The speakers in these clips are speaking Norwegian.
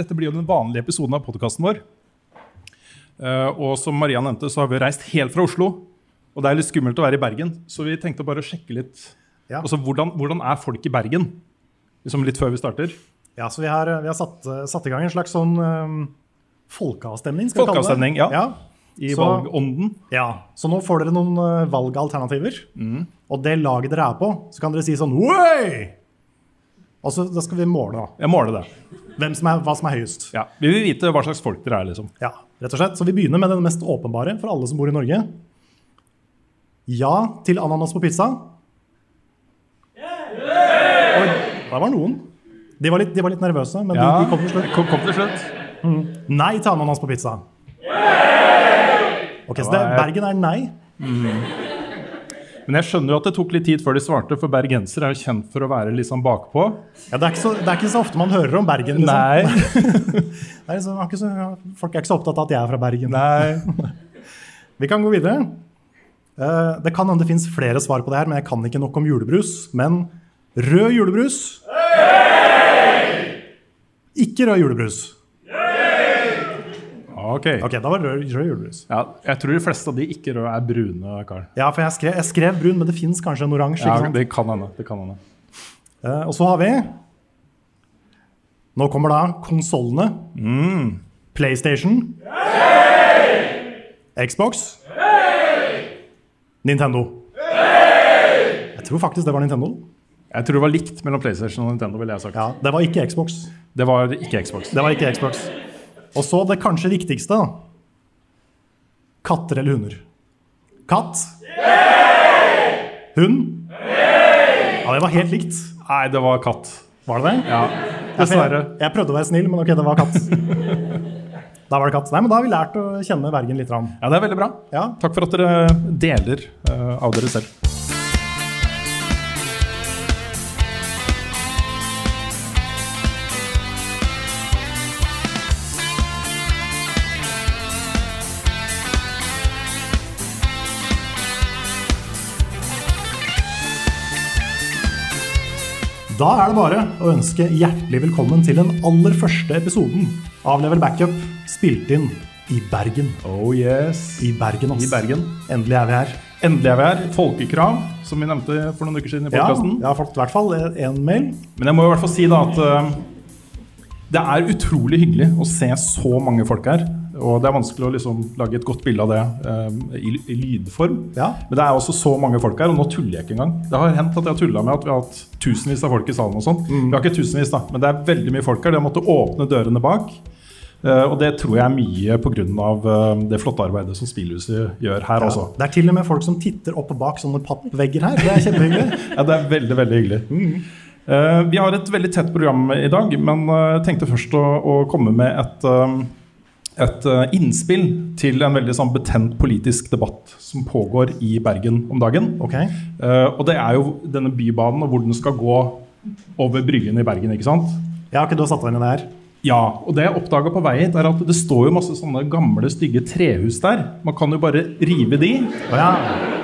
Dette blir jo den vanlige episoden av podkasten vår. Eh, og som Maria nevnte, så har vi reist helt fra Oslo. Og det er litt skummelt å være i Bergen, så vi tenkte bare å sjekke litt. Ja. Altså, hvordan, hvordan er folk i Bergen? Liksom litt før vi starter. Ja, så vi har, vi har satt, satt i gang en slags sånn um, folkeavstemning. skal vi kalle det. Folkeavstemning, ja. ja. I Så- valgånden. Ja, Så nå får dere noen uh, valgalternativer. Mm. Og det laget dere er på, så kan dere si sånn Oi! Og så da skal vi måle da. Jeg måler det. Som er, hva som er høyest. Ja. Vi vil vite hva slags folk dere er, liksom. Ja, rett og slett. Så vi begynner med den mest åpenbare for alle som bor i Norge. Ja til ananas på pizza. Oi, der var noen. De var litt, de var litt nervøse, men Ja. de, de kom til slutt. Kom, kom til slutt. Nei til ananas på pizza. Ok, så det, Bergen er nei. Men jeg skjønner jo at det tok litt tid før de svarte, for bergensere er jo kjent for å være sånn bakpå. Ja, det, er ikke så, det er ikke så ofte man hører om Bergen. Liksom. Nei. Det er liksom, har ikke så, folk er ikke så opptatt av at jeg er fra Bergen. Nei. Vi kan gå videre. Eh, det kan hende det fins flere svar på det her, men jeg kan ikke nok om julebrus. Men rød julebrus Ikke rød julebrus. Ok. Ok, da var det rød, rød julebrus. Ja, jeg tror de fleste av de ikke røde er brune, Karl. Ja, for jeg skrev, jeg skrev brun, men det fins kanskje en oransje. Ja, det kan hende. Det kan hende. Uh, og så har vi Nå kommer da konsollene. PlayStation. Hey! Xbox. Hey! Nintendo. Hey! Jeg tror faktisk det var Nintendo. Jeg tror det var likt mellom PlayStation og Nintendo. ville jeg sagt. Ja, Det var ikke Xbox. Det var ikke Xbox. Det var ikke Xbox. Og så det kanskje viktigste. Katter eller hunder? Katt? Hund? Ja, det var helt likt. Nei, det var katt. Var det det? Ja, Jeg, dessverre. jeg prøvde å være snill, men ok, det var katt. Da var det katt. Nei, men da har vi lært å kjenne Bergen litt. Ja, det er veldig bra. Ja. Takk for at dere deler eh, av dere selv. Da er det bare å ønske hjertelig velkommen til den aller første episoden av Level Backup, spilt inn i Bergen. Oh yes. I Bergen, ass. I Bergen. Endelig er vi her. Endelig er vi her. Folkekrav, som vi nevnte for noen uker siden i Ja, jeg har fått i hvert fall én mail. Men jeg må i hvert fall si da at uh, det er utrolig hyggelig å se så mange folk her. Og det er vanskelig å liksom lage et godt bilde av det eh, i, i lydform. Ja. Men det er også så mange folk her, og nå tuller jeg ikke engang. Det har hendt at jeg har tulla med at vi har hatt tusenvis av folk i salen og sånn. Mm. Vi har ikke tusenvis, da, men det er veldig mye folk her. De har måttet åpne dørene bak. Eh, og det tror jeg er mye pga. Uh, det flotte arbeidet som Spillhuset gjør her også. Det er til og med folk som titter opp og bak sånne pappvegger her. Det er kjempehyggelig. Ja, det er veldig, veldig hyggelig. Eh, vi har et veldig tett program i dag, men eh, jeg tenkte først å, å komme med et, eh, et eh, innspill til en veldig sånn betent politisk debatt som pågår i Bergen om dagen. Okay. Uh, og det er jo denne bybanen og hvor den skal gå over Bryggen i Bergen, ikke sant? Ja, ikke du satt deg inn i det her. Ja, og det jeg oppdaga på vei hit, er at det står jo masse sånne gamle, stygge trehus der. Man kan jo bare rive de, Oh, ja.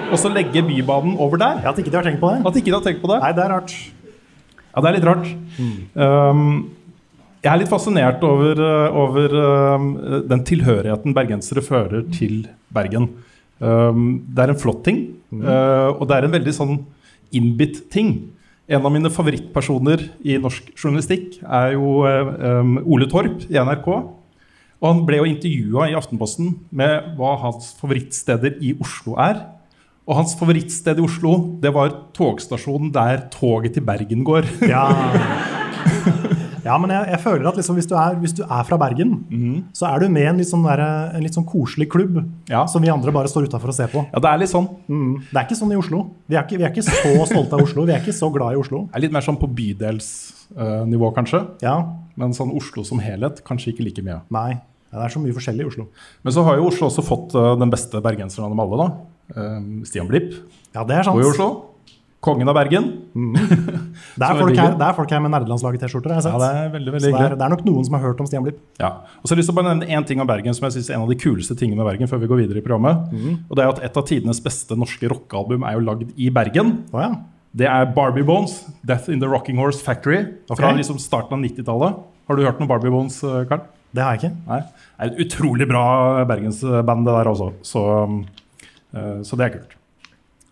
og så legge bybanen over der. ja, at ikke de har tenkt på det? At ikke de har tenkt på det. Nei, det er rart. Ja, det er litt rart. Um, jeg er litt fascinert over, uh, over um, den tilhørigheten bergensere fører til Bergen. Um, det er en flott ting, uh, og det er en veldig sånn innbitt ting. En av mine favorittpersoner i norsk journalistikk er jo um, Ole Torp i NRK. Og han ble jo intervjua i Aftenposten med hva hans favorittsteder i Oslo er. Og hans favorittsted i Oslo det var togstasjonen der toget til Bergen går. Ja, ja men jeg, jeg føler at liksom, hvis, du er, hvis du er fra Bergen, så er du med i en sånn, en litt sånn koselig klubb Ja. som vi andre bare står utafor og ser på. Ja, det er litt sånn. Mm. Det er ikke sånn i Oslo. Vi er ikke, vi er ikke så stolte av Oslo. Vi er ikke så glad i Oslo. Det er litt mer sånn på bydelsnivå, Østfold-nivå, kanskje. Ja, Men sånn Oslo som helhet kanskje ikke like mye. nei. Det er så mye forskjellig i Oslo. Men så har jo Oslo også fått uh, den beste bergenseren av dem alle, da. Eh, Stian Blipp Ja, det er sant. bor i Oslo. Kongen av Bergen. Det er, folk her, det er folk her med nerdelandslaget-T-skjorter. Ja, det er veldig, Så veldig det er, det er nok noen som har hørt om Stian Blipp. Ja. Og så har jeg lyst til å bare nevne én ting om Bergen som jeg synes er en av de kuleste tingene med Bergen. før vi går videre i programmet. Mm. Og det er at Et av tidenes beste norske rockealbum er jo lagd i Bergen. Oh, ja. Det er Barbie Bones, 'Death in the Rocking Horse Factory'. Fra liksom starten av 90-tallet. Har du hørt noe Barbie Bones, eh, Karl? Det har jeg ikke. Nei. Det er et utrolig bra bergensband, det der også. Så, um, eh, så det er kult.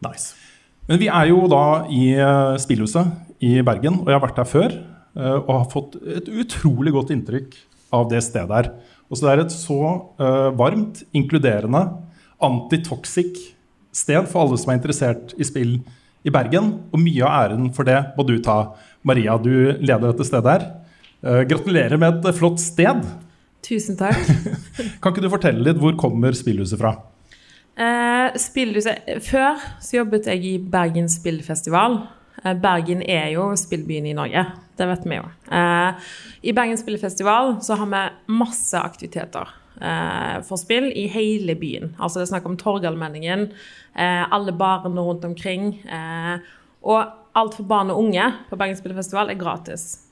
Nice. Men vi er jo da i eh, Spillhuset i Bergen, og jeg har vært der før. eh, og har fått et utrolig godt inntrykk av det stedet her. Og så Det er et så uh, varmt, inkluderende, antitoxic sted for alle som er interessert i spill i Bergen. Og mye av æren for det må du ta, Maria. Du leder dette stedet her. Uh, gratulerer med et flott sted. Tusen takk. Kan ikke du fortelle litt hvor kommer Spillhuset fra? Eh, Før så jobbet jeg i Bergen spillfestival. Eh, Bergen er jo spillbyen i Norge. Det vet vi jo. Eh, I Bergen spillfestival så har vi masse aktiviteter eh, for spill i hele byen. Altså det er snakk om Torgallmenningen, eh, alle barene rundt omkring. Eh, og alt for barn og unge på Bergen spillfestival er gratis.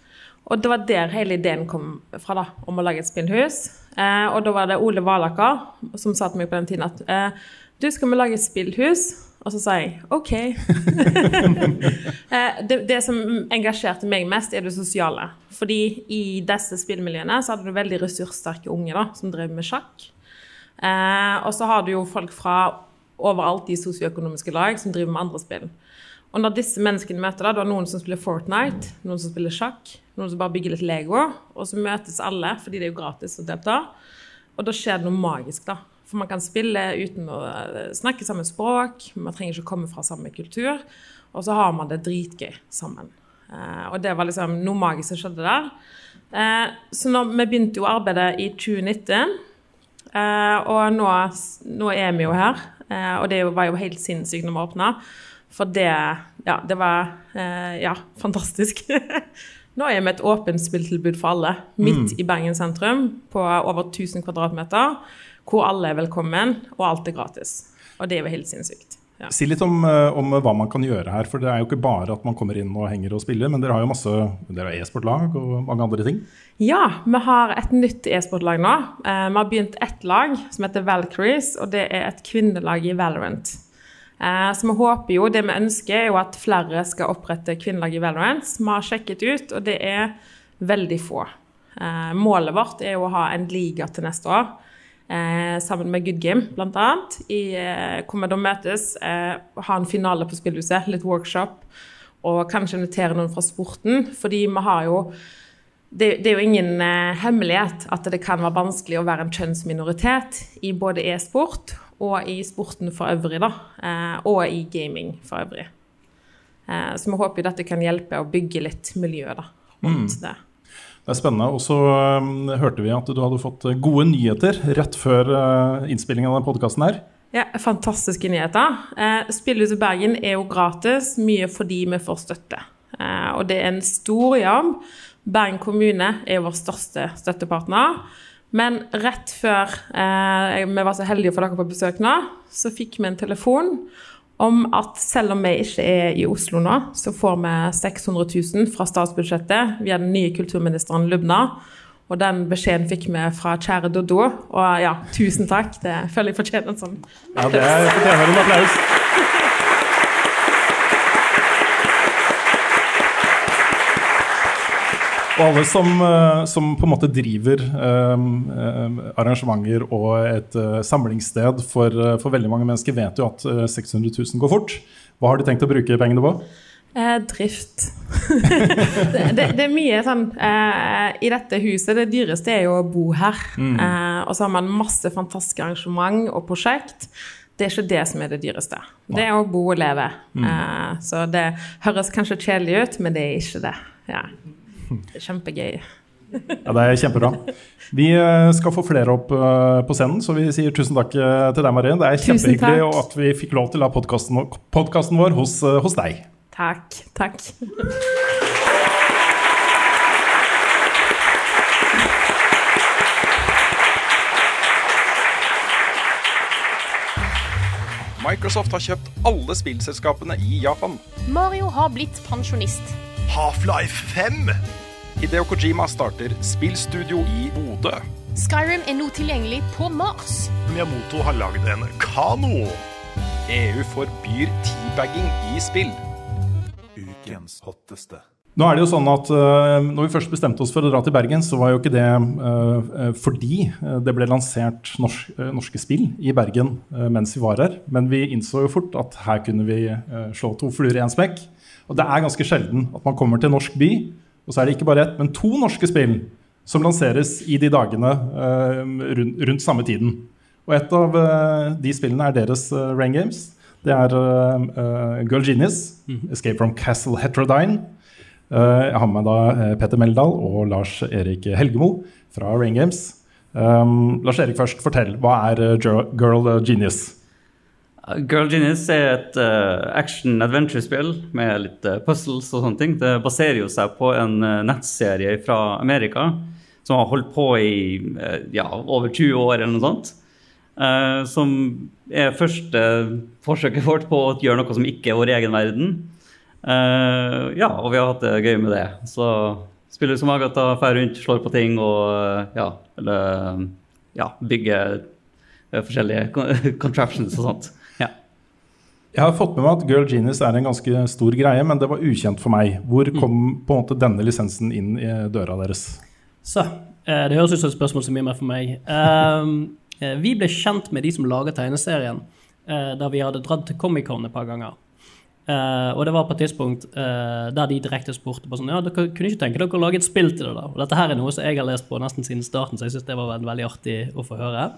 Og det var der hele ideen kom fra, da, om å lage et spillhus. Eh, og da var det Ole Valaker som sa til meg på den tiden at eh, du, skal vi lage et spillhus? Og så sa jeg OK. eh, det, det som engasjerte meg mest, er det sosiale. Fordi i disse spillmiljøene så hadde du veldig ressurssterke unge da, som drev med sjakk. Eh, og så har du jo folk fra overalt i sosioøkonomiske lag som driver med andre spill. Og når disse menneskene møter, da, du har noen som spiller Fortnite, noen som spiller sjakk, noen som bare bygger litt Lego, og så møtes alle fordi det er jo gratis å delta. Og da skjer det noe magisk, da. For man kan spille uten å eh, snakke samme språk, man trenger ikke komme fra samme kultur, og så har man det dritgøy sammen. Eh, og det var liksom noe magisk som skjedde der. Eh, så når, vi begynte jo arbeidet i 2019, eh, og nå, nå er vi jo her. Og det var jo helt sinnssykt når vi åpna. For det Ja, det var eh, ja, fantastisk. Nå er vi et åpent spilltilbud for alle, midt i Bergen sentrum, på over 1000 kvadratmeter, hvor alle er velkommen, og alt er gratis. Og det er jo helt sinnssykt. Ja. Si litt om, eh, om hva man kan gjøre her. For det er jo ikke bare at man kommer inn og henger og spiller, men dere har jo masse Dere har e-sportlag og mange andre ting. Ja, vi har et nytt e-sportlag nå. Eh, vi har begynt ett lag som heter Valkyries, og det er et kvinnelag i Valorant. Eh, så vi håper jo, det vi ønsker er jo at flere skal opprette kvinnelag i Valorant. Vi har sjekket ut, og det er veldig få. Eh, målet vårt er jo å ha en liga til neste år. Eh, sammen med Good Game. Eh, hvor vi da møtes, ha en finale på spillhuset, litt workshop. Og kanskje invitere noen fra sporten, fordi vi har jo det, det er jo ingen eh, hemmelighet at det kan være vanskelig å være en kjønnsminoritet i både e-sport og i sporten for øvrig, da. Eh, og i gaming for øvrig. Eh, så vi håper jo dette kan hjelpe å bygge litt miljø da, rundt det. Det er spennende. Og så um, hørte vi at du hadde fått gode nyheter rett før uh, innspillingen av denne podkasten her. Ja, Fantastiske nyheter. Eh, Spillhuset Bergen er jo gratis, mye fordi vi får støtte. Eh, og det er en stor jobb. Bergen kommune er vår største støttepartner. Men rett før eh, vi var så heldige å få dere på besøk nå, så fikk vi en telefon om at selv om vi ikke er i Oslo nå, så får vi 600 000 fra statsbudsjettet via den nye kulturministeren Lubna. Og den beskjeden fikk vi fra kjære Doddo. Og ja, tusen takk. Det føler jeg fortjener en sånn. Ja, Det fortjener en applaus. Og alle som, eh, som på en måte driver um, um, arrangementer og et samlingssted for, for veldig mange mennesker, vet jo at uh, 600 000 går fort. Hva har de tenkt å bruke pengene på? Eh, drift. det, det, det er mye sånn eh, I dette huset, det dyreste er jo å bo her. Eh, og så har man masse fantastiske arrangement og prosjekt. Det er ikke det som er det dyreste. Det er å bo og leve. Eh, så det høres kanskje kjedelig ut, men det er ikke det. Ja. Kjempegøy. Ja, det er kjempebra. Vi eh, skal få flere opp eh, på scenen, så vi sier tusen takk eh, til deg, Marie. Det er kjempehyggelig at vi fikk lov til å ha podkasten vår hos, hos, deg. Takk. Takk. Microsoft har kjøpt alle spillselskapene i Japan. Mario har blitt pensjonist. Half-Life 5 Hideo Kojima starter spillstudio i Bodø. Skyrim er nå tilgjengelig på Mars. Miyamoto har lagd en kano. EU forbyr teabagging i spill. Ukens hotteste. Nå er det jo sånn at uh, når vi først bestemte oss for å dra til Bergen, så var jo ikke det uh, fordi det ble lansert norsk, uh, norske spill i Bergen mens vi var her. Men vi innså jo fort at her kunne vi slå to fluer i én smekk. Og det er ganske sjelden at man kommer til en norsk by, og så er det ikke bare ett, men to norske spill som lanseres i de dagene rundt, rundt, samme tiden. Og et av de spillene er deres Rain Games. Det er Girl Genius, mm. Escape from Castle Heterodyne. Eh, jeg har med da eh, Peter Meldal og Lars Erik Helgemo fra Rain Games. Um, Lars Erik først, fortell. Hva er Girl Genius? Girl Genius er et uh, action-adventure-spill med litt uh, puzzles og sånne ting. Det baserer jo seg på en uh, nettserie fra Amerika som har holdt på i ja, over 20 år eller noe sånt. som er første forsøket vårt på å gjøre noe som ikke er vår egen verden. Ja, og vi har hatt det gøy med det. Så spiller som Agatha, drar rundt, slår på ting og ja, eller ja, bygger forskjellige contraptions og sånt. Jeg har fått med meg at Girl Genius er en ganske stor greie, men det var ukjent for meg. Hvor mm. kom mm. på en måte denne lisensen inn i døra deres? Så, Det høres ut som et spørsmål som er mer for meg. Um, vi ble kjent med de som laget tegneserien, da vi hadde dratt til Comic-Con et par ganger. Og det var på et tidspunkt der de direkte spurte på sånn, ja, dere kunne ikke tenke dere å lage et spill til det. da. Og Dette her er noe som jeg har lest på nesten siden starten, så jeg syns det var veldig artig å få høre.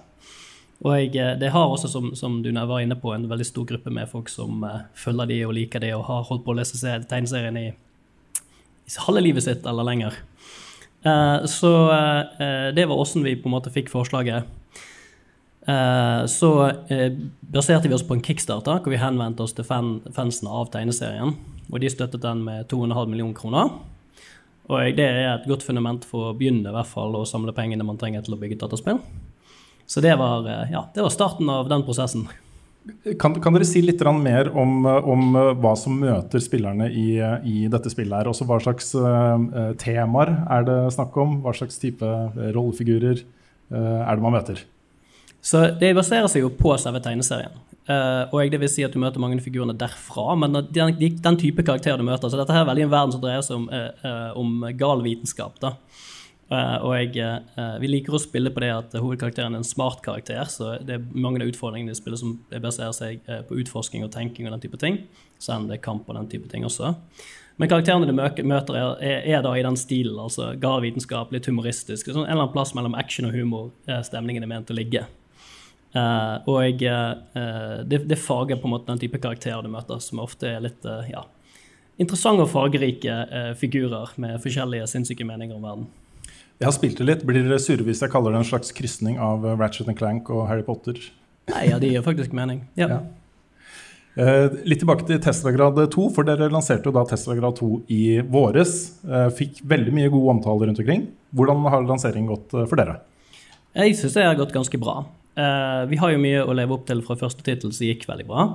Og jeg, eh, det har også, som, som, du var inne på, en veldig stor gruppe med folk som uh, følger de og liker de og har holdt på å lese tegneserien i, i halve livet sitt eller lenger. så det var åssen vi på en måte fikk forslaget. Så baserte vi oss på en kickstarter hvor vi henvendte oss til fan, fansene av tegneserien. Og de støttet den med 2,5 millioner kroner. Og det er et godt fundament for å begynne i hvert fall å samle pengene man trenger til å bygge dataspill. Så det var, eh, ja, det var starten av den prosessen. Kan, kan dere si litt mer om, om, hva som møter spillerne i, i dette spillet? her? Også hva slags uh, temaer er det snakk om? Hva slags type rollefigurer uh, er det man møter? Så det baserer seg jo på selve tegneserien. Uh, og det vil si at du møter mange av figurene derfra, men den, den, type karakterer du møter Så dette her er veldig en verden som dreier seg om, om gal vitenskap. da. Og jeg, vi liker å spille på det at hovedkarakteren er en smart karakter, så det er mange av utfordringene i spillet som baserer seg på utforsking og tenking og den type ting. Selv om det er kamp og den type ting også. Men karakterene du møter, er, er, da i den stilen. altså Gal vitenskap, litt humoristisk. Sånn en eller annen plass mellom action og humor stemningen er ment å ligge. Og det, det fager på en måte den type karakterer du møter, som ofte er litt ja, interessante og fargerike figurer med forskjellige sinnssyke meninger om verden. Jeg har spilt det litt. Blir dere sure hvis jeg kaller det en slags krysning av Ratchet Clank og Harry Potter? Nei, ja, det gir faktisk mening. Ja. ja. litt tilbake til Teslagrad 2, for dere lanserte jo da Teslagrad 2 i våres. fikk veldig mye god omtale rundt omkring. Hvordan har lanseringen gått for dere? Jeg syns det har gått ganske bra. Eh, vi har jo mye å leve opp til fra første tittel som gikk veldig bra.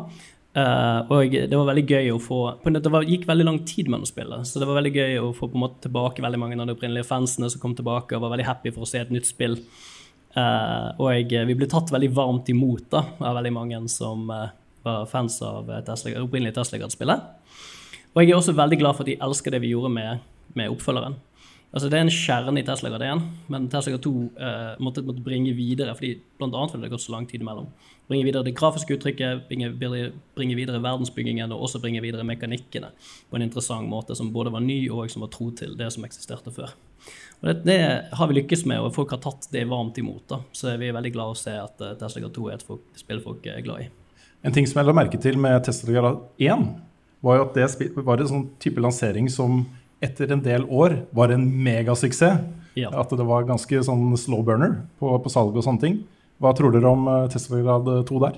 Uh, og det var veldig gøy å få Det var, gikk veldig lang tid med å spille, så det var veldig gøy å få på en måte tilbake veldig mange av de opprinnelige fansene som kom tilbake og var veldig happy for å se et nytt spill. Uh, og vi ble tatt veldig varmt imot da, av veldig mange som var fans av Tesla, opprinnelig Tesla-spillet. Og jeg er også veldig glad for at de elsker det vi gjorde med, med oppfølgeren. Altså Det er en kjerne i Tesla Grad 1, men Tesla Grad 2 eh, måtte, måtte, bringe videre, fordi blant annet fordi det har gått så lang tid imellom. Bringe videre det grafiske uttrykket, bringe, bringe, videre verdensbyggingen og også bringe videre mekanikkene på en interessant måte som både var ny og som var tro til det som eksisterte før. Og det, det har vi lykkes med, og folk har tatt det varmt imot. da. Så vi er veldig glad å se at uh, Tesla Grad 2 er et folk, spill folk er glad i. En ting som jeg la merke til med Tesla Grad 1, var jo at det var en sånn type lansering som etter en del år var en megasuksess. Ja. At det var ganske sånn slow burner på, på salg og sånne ting. Hva tror dere om uh, Tesla Grad 2 der?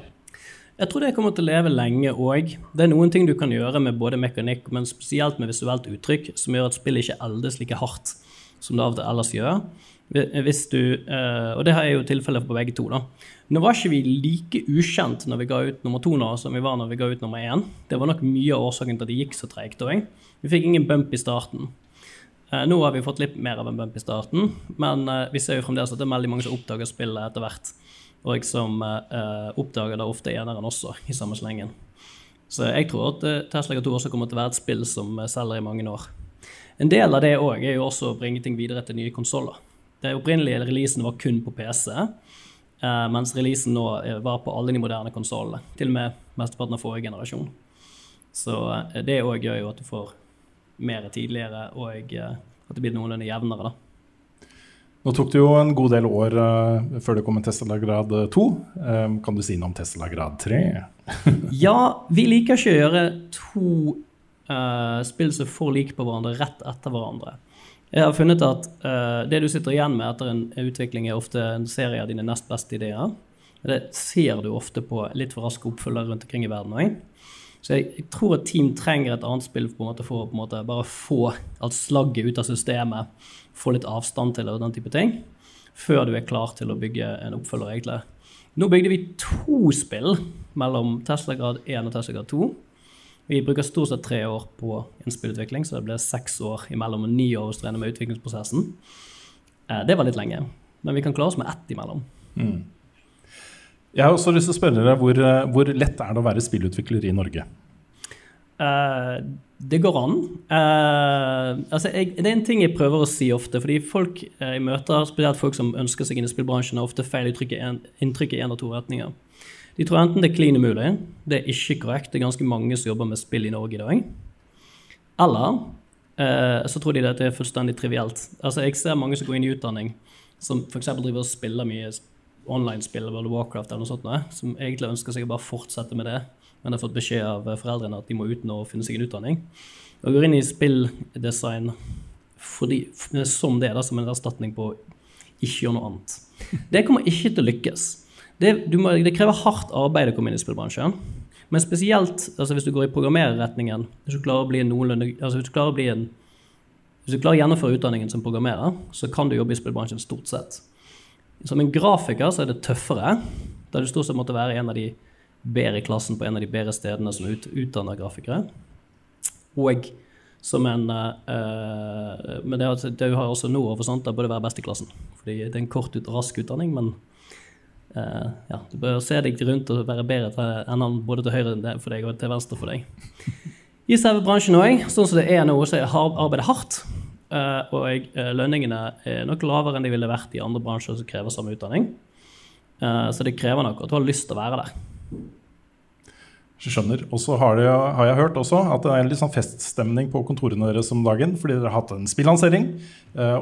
Jeg tror det kommer til å leve lenge òg. Det er noen ting du kan gjøre med både mekanikk, men spesielt med visuelt uttrykk, som gjør at spillet ikke eldes like hardt som det av og til ellers gjør. Hvis du, eh, og det er jo tilfellet på begge to. da. Nå var ikke vi like ukjent når vi ga ut nummer to nå, som vi var når vi ga ut nummer én. Det var nok mye av årsaken til at det gikk så treigt. Vi fikk ingen bump i starten. Eh, nå har vi fått litt mer av en bump i starten, men eh, vi ser jo fremdeles at det er veldig mange som oppdager spillet etter hvert. Og som oppdager det ofte eneren også, i samme slengen. Så jeg tror at Tesla 2 også kommer til å være et spill som selger i mange år. En del av det òg er jo også å bringe ting videre til nye konsoller. Den opprinnelige releasen var kun på PC, eh, mens releasen nå var på alle de moderne konsollene. Til og med mesteparten av forrige generasjon. Så eh, det òg gjør jo at du får mer tidligere, og eh, at det blir noenlunde jevnere, da. Nå tok det jo en god del år uh, før det kom en Tesla grad 2. Um, kan du si noe om Tesla grad 3? Ja, vi liker ikke å gjøre to uh, spill som er for like på hverandre rett etter hverandre. Jeg har funnet at uh, det du sitter igjen med etter en utvikling, er ofte en serie av dine nest beste ideer. Det ser du ofte på litt for raske oppfølgere rundt omkring i verden òg. Så jeg, jeg tror et team trenger et annet spill på en måte for å på en måte bare få alt slagget ut av systemet, få litt avstand til det og den type ting, før du er klar til å bygge en oppfølger, egentlig. Nå bygde vi to spill mellom Tesla grad 1 og Tesla grad 2. Vi bruker stort sett tre år på innspillutvikling, så det ble seks år imellom og ni år hos du med utviklingsprosessen. Eh, Det var litt lenge, men vi kan klare oss med ett imellom. Mm. Jeg har også lyst til å spørre deg, hvor, eh, hvor lett er det å være spillutvikler i Norge? Uh, det går an. Uh, altså jeg, det er en ting jeg prøver å si ofte. fordi folk jeg møter, spesielt folk som ønsker seg inn i spillbransjen, har ofte feil inntrykk i inntrykk av to retninger. De tror enten det er klin umulig, det er ikke korrekt, det er ganske mange som jobber med spill i Norge i dag. Eller eh, så tror de det er fullstendig trivielt. Altså Jeg ser mange som går inn i utdanning, som f.eks. driver og spiller mye online-spill, World of Warcraft eller noe sånt, som egentlig ønsker seg å bare fortsette med det, men har fått beskjed av foreldrene at de må ut nå og finne seg en utdanning. Og går inn i spilldesign fordi, som det, da, som en erstatning på ikke gjøre noe annet. Det kommer ikke til å lykkes. Det, må, det krever hardt arbeid å komme inn i spillbransjen. Men spesielt altså hvis du går i programmererretningen, hvis du klarer å bli noenlunde altså hvis du klarer å bli en hvis du klarer å gjennomføre utdanningen som programmerer, så kan du jobbe i spillbransjen stort sett. Som en grafiker så er det tøffere, da du stort sett måtte være en av de bedre i klassen på en av de bedre stedene som ut, utdanner grafikere. Og som en uh, Men det, det, har også nå for bør være best i klassen. Fordi det er en kort, rask utdanning, men uh, ja, du bør se deg rundt og være bedre til, enn han både til høyre for deg og til venstre for deg. I selve bransjen òg, sånn som det er nå, så har arbeidet hardt. Uh, og uh, lønningene er nok lavere enn de ville vært i andre bransjer som krever samme utdanning. Så det krever nok at du har lyst til å være der. Jeg skjønner. Og så har, har, jeg hørt også at det er en litt sånn feststemning på kontorene deres om dagen, fordi dere har hatt en spillansering.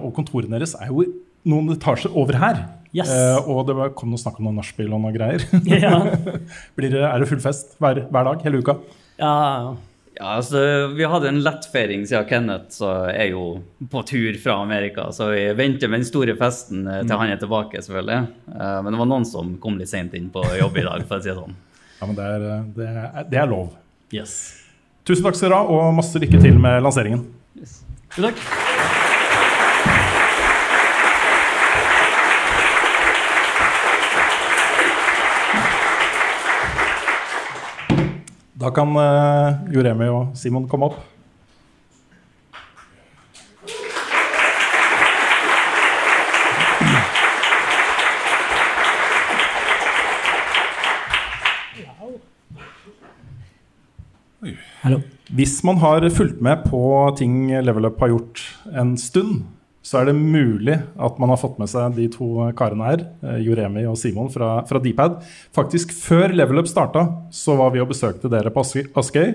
og kontorene deres er jo noen etasjer over her. Yes. og det kom noe snakk om noe nachspiel og noe greier. Ja. Blir det, er det full fest hver, hver dag hele uka? Ja, ja, altså, Vi hadde en lettfeiring siden Kenneth så er jo på tur fra Amerika. Så vi venter med den store festen til til han er tilbake, selvfølgelig. Eh, men det var noen som kom litt seint inn på jobb i dag, for å si det sånn. Ja, men det er, det er, det er lov. Yes. Tusen takk skal dere ha, og masse lykke til med lanseringen. Yes. Takk. Da kan uh, Juremi og Simon komme opp. Hallo. Hvis man har fulgt med på ting Level Up har gjort en stund, så er det mulig at man har fått med seg de to karene her, Joremi og Simon fra, fra Dpad. Faktisk før Level Up starta, så var vi og besøkte dere på Askøy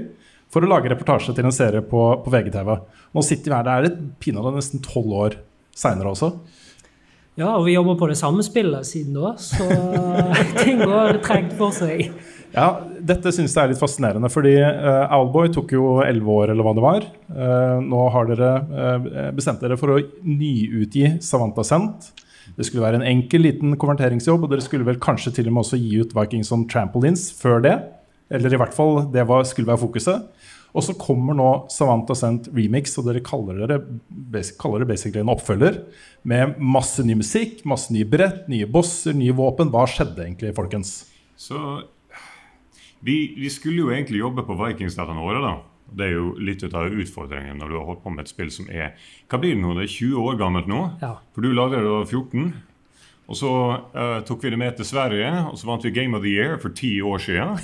for å lage reportasje til en serie på, på VGTV. Nå sitter vi her, det er et pinadø nesten tolv år seinere også. Ja, og vi jobber på det samme spillet siden da, så ting går tregt for seg. Ja, dette syns jeg er litt fascinerende, fordi uh, Owlboy tok jo elleve år, eller hva det var. Uh, nå har dere uh, bestemt dere for å nyutgi Savanta Cent. Det skulle være en enkel, liten konverteringsjobb, og dere skulle vel kanskje til og med også gi ut Vikings on Trampolines før det. Eller i hvert fall, det var, skulle være fokuset. Og så kommer nå Savanta Sent remix, og dere kaller, dere, kaller det basically en oppfølger. Med masse ny musikk, masse nye brett, nye bosser, nye våpen. Hva skjedde egentlig, folkens? Så vi, vi skulle jo egentlig jobbe på Vikings dette året, da. Det er jo litt av utfordringen når du har holdt på med et spill som er Hva blir det nå? Det er 20 år gammelt nå? Ja. For du lagde det da 14. Og så uh, tok vi det med til Sverige, og så vant vi Game of the Year for ti år siden.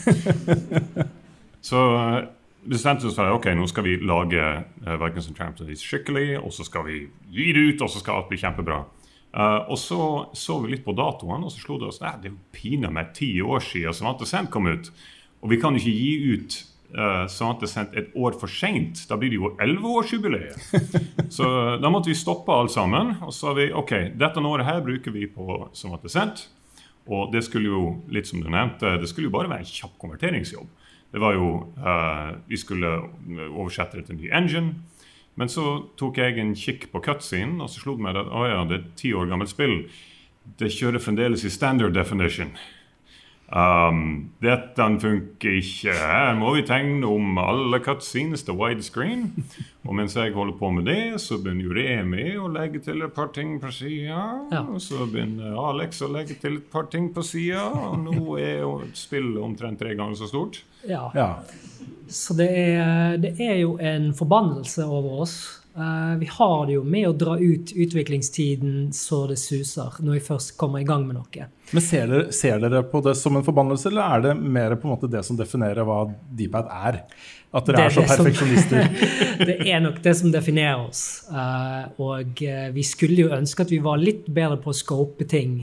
så uh, bestemte vi oss for ok, nå skal vi lage uh, Vikings and Champions skikkelig, og så skal vi gi det ut, og så skal alt bli kjempebra. Uh, og så så vi litt på datoen, og så slo det oss Nei, det er jo pinadø ti år siden Savante Sent kom ut. Og vi kan ikke gi ut uh, Sent et år for seint. Da blir det jo elleveårsjubileet. så da måtte vi stoppe alt sammen. Og så sa vi ok, dette året her bruker vi på Savante Sent. Og det skulle jo, litt som du nevnte, det skulle jo bare være en kjapp konverteringsjobb. Det var jo uh, Vi skulle oversette det til en ny engine. Men så tok jeg en kikk på cutscene, og så slo det meg at oh ja, det er et ti år gammelt spill. Det kjører fremdeles i standard definition. Um, dette funker ikke. Her må vi tegne om alle cutscenes til widescreen. Og mens jeg holder på med det, så begynner jo Remi å legge til et par ting på sida. Ja. Og så begynner Alex å legge til et par ting på sida. Og nå er jo spillet omtrent tre ganger så stort. Ja. Så det er, det er jo en forbannelse over oss. Eh, vi har det jo med å dra ut utviklingstiden så det suser, når vi først kommer i gang med noe. Men ser dere, ser dere på det som en forbannelse, eller er det mer på en måte det som definerer hva Dpad er? At dere Det er så det perfeksjonister? det er nok det som definerer oss. Eh, og eh, vi skulle jo ønske at vi var litt bedre på å scope ting.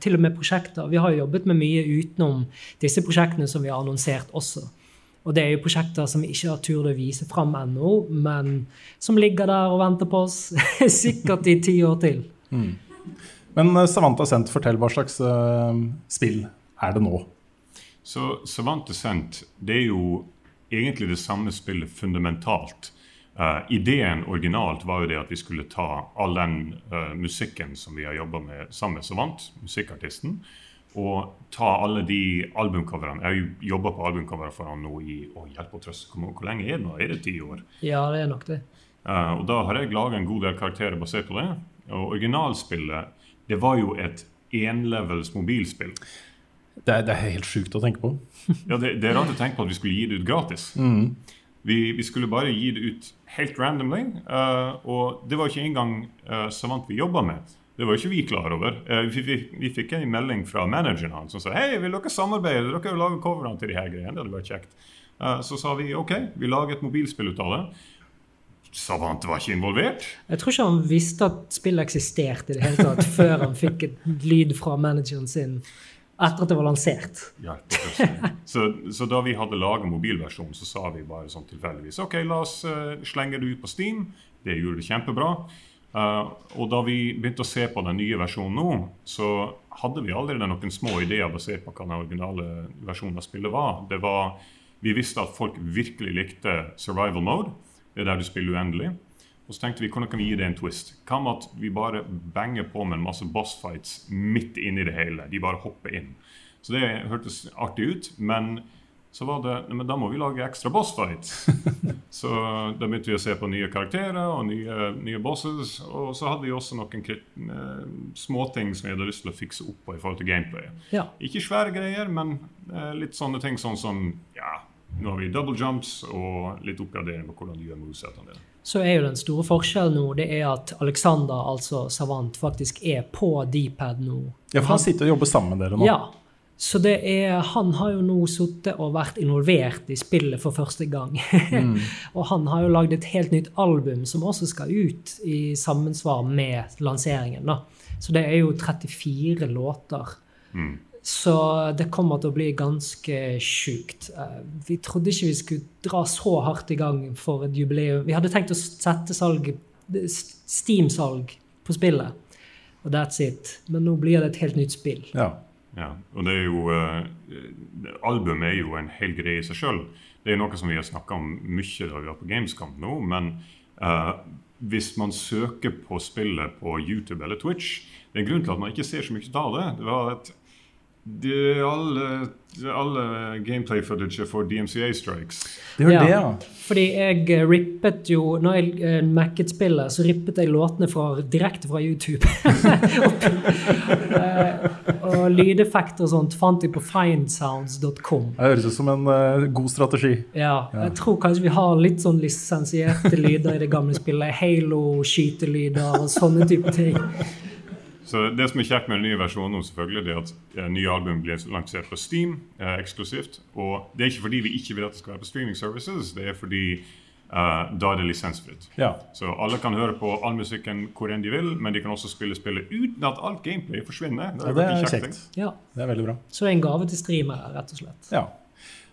Til og med prosjekter. Vi har jo jobbet med mye utenom disse prosjektene som vi har annonsert også. Og det er jo prosjekter som vi ikke har turt å vise fram ennå, men som ligger der og venter på oss sikkert i ti år til. Mm. Men eh, Savanta Sent, fortell hva slags uh, spill er det nå? Så Savant Sent, det er jo egentlig det samme spillet fundamentalt. Uh, ideen originalt var jo det at vi skulle ta all den uh, musikken som vi har jobba med sammen med Savant, musikkartisten, og ta alle de albumcoverne. Jeg har jo jobba på albumcovere for han nå i å hjelpe og trøste. Hvor, hvor lenge er det nå? Er det ti år? Ja, det er nok det. Uh, og da har jeg laga en god del karakterer basert på det. Og originalspillet det var jo et enlevels mobilspill. Det er, det er helt sjukt å tenke på. ja, det, det er rart å tenke på at vi skulle gi det ut gratis. Mm. Vi, vi skulle bare gi det ut helt randomly. Uh, og det var ikke engang uh, Savant vi jobba med. Det var ikke vi klar over. Eh, vi, vi, vi fikk en melding fra manageren hans som sa hei, vil dere samarbeide? Dere vil lage coverne til de her greiene. Det hadde vært kjekt. Eh, så sa vi OK, vi lager et mobilspill ut av det. Savant var ikke involvert. Jeg tror ikke han visste at spillet eksisterte i det hele tatt før han fikk et lyd fra manageren sin etter at det var lansert. Ja, det. så, så da vi hadde laget mobilversjonen, så sa vi bare sånn tilfeldigvis OK, la oss uh, slenge det ut på Steam. Det gjorde det kjempebra. Eh, og da vi begynte å se på den nye versjonen nå, så hadde vi allerede noen små ideer basert på hva den originale versjonen av spillet var. Det var vi visste at folk virkelig likte survival mode. Det er der du spiller uendelig. Og så tenkte vi hvordan kan vi gi det en twist? Hva med at vi bare banger på med en masse boss fights midt inni det hele? De bare hopper inn. Så det hørtes artig ut, men så var det Men da må vi lage ekstra boss fights. så da begynte vi å se på nye karakterer og nye, nye bosses. Og så hadde vi også noen krit- eh, småting som vi hadde lyst til å fikse opp på i forhold til gameplay. Ja. Ikke svære greier, men eh, litt sånne ting sånn som ja, nå har vi double jumps og litt oppgradering på hvordan du gjør movesettene dine. Så er jo den store forskjellen nå det er at Alexander, altså Savant, faktisk er på D-pad nå. Ja, for han sitter og jobber sammen med dere nå. Ja. Så det er, han har jo nå sittet og vært involvert i spillet for første gang. Mm. og han har jo lagd et helt nytt album som også skal ut i sammensvar med lanseringen. da. Så det er jo 34 låter. Mm. Så det kommer til å bli ganske sjukt. Eh, Vi trodde ikke vi skulle dra så hardt i gang for et jubileum. Vi hadde tenkt å sette salg, Steam-salg på spillet, og that's it. Men nå blir det et helt nytt spill. Ja. Ja, og det er jo eh, Albumet er jo en hel greie i seg sjøl. Det er noe som vi har snakka om mye da vi var på Gamescamp nå. Men eh, hvis man søker på spillet på YouTube eller Twitch Det er en grunn til at man ikke ser så mye av det. Det var at Det er alle, alle gameplay footage for DMCA strikes. Det var det da Fordi jeg eh, rippet jo Når jeg uh, Mac-et spillet, så rippet jeg låtene fra, direkte fra YouTube. Eh, og lydeffekter og sånt fant jeg på findsounds.com. Det høres ut som en uh, god strategi. Ja, Ja. jeg tror kanskje vi har litt sånn lisensierte lyder i det gamle spillet. Halo-skytelyder og sånne type ting. Så Det som er kjekt med den nye versjonen, nå selvfølgelig, det er at eh, nye album blir lansert på Steam eh, eksklusivt. Og det er ikke fordi vi ikke vil at det skal være på streaming services, det er fordi da er det lisensfritt. Ja. Så alle kan høre på all musikken hvor enn de vil, men de kan også spille spillet uten at alt gameplay forsvinner. Ja, det er kjekt. Ja. Det er veldig bra. Så en gave til streamere, rett og slett. Ja.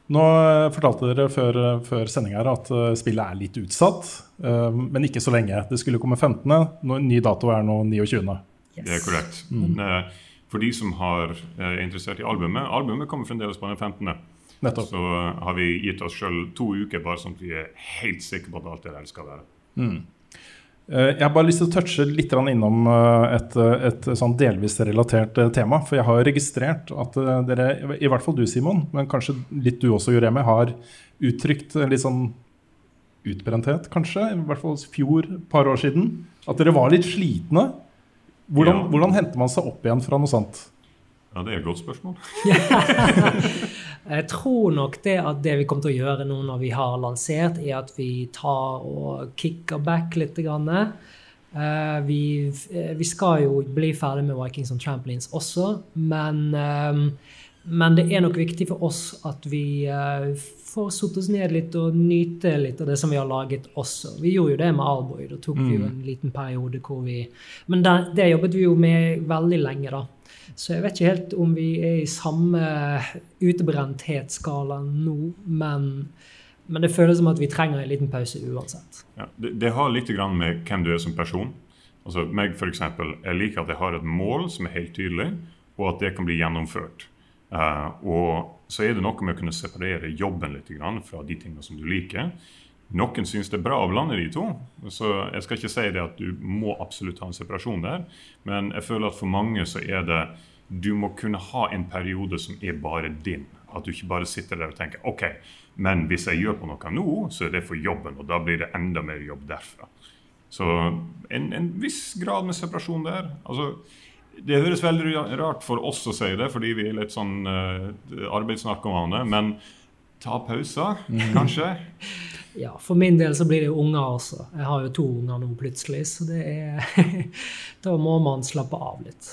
Nå eh, fortalte dere før, eh, før sendinga at eh, spillet er litt utsatt, eh, men ikke så lenge. Det skulle komme 15. Nå, ny dato er nå 29. Det er korrekt. Mm. Men, eh, for de som har, eh, er interessert i albumet Albumet kommer fremdeles på den 15. Nettopp. Så har vi gitt oss sjøl to uker bare sånn at vi er helt sikre på at alt det der skal være. Mm. Eh, Jeg har bare lyst til å touche litt innom eh, et, eh, et sånn delvis relatert tema. For jeg har registrert at dere, i hvert fall du Simon, men kanskje litt du også Juremi, har uttrykt litt sånn utbrenthet, kanskje. I hvert fall fjor, par år siden. At dere var litt slitne. Hvordan, Ja. hvordan henter man seg opp igjen fra noe sånt? Ja, Det er et godt spørsmål. Jeg tror nok det at det vi kommer til å gjøre nå når vi har lansert, er at vi tar og kicker back litt. Grann. Eh, vi, eh, vi skal jo bli ferdig med Vikings on Trampolines også, men, eh, men det er nok viktig for oss at vi får satt oss ned litt og nyte litt av det som vi har laget også. Vi gjorde jo det med Alboy. Da tok vi jo Mm. en liten periode hvor vi Men det, det jobbet vi jo med veldig lenge, da. Så jeg vet ikke helt om vi er i samme utebrenthetsskala nå, men, men det føles som at vi trenger en liten pause uansett. Ja, det, det har litt med hvem du er som person. Altså meg for eksempel, Jeg liker at jeg har et mål som er helt tydelig, og at det kan bli gjennomført. Uh, og så er det noe med å kunne separere jobben litt fra de tingene som du liker. Noen syns det er bra å blande de to. så Jeg skal ikke si det at du må absolutt ha en separasjon der, men jeg føler at for mange så er det Du må kunne ha en periode som er bare din. At du ikke bare sitter der og tenker OK, men hvis jeg gjør på noe nå, så er det for jobben, og da blir det enda mer jobb derfra. Så en, en viss grad med separasjon der. altså det høres veldig rart for oss å si det, fordi vi er litt sånn uh, arbeidsnarkomane. Men ta pauser, kanskje. Ja, For min del så blir det jo unger også. Jeg har jo to unger nå plutselig, så det er Da må man slappe av litt.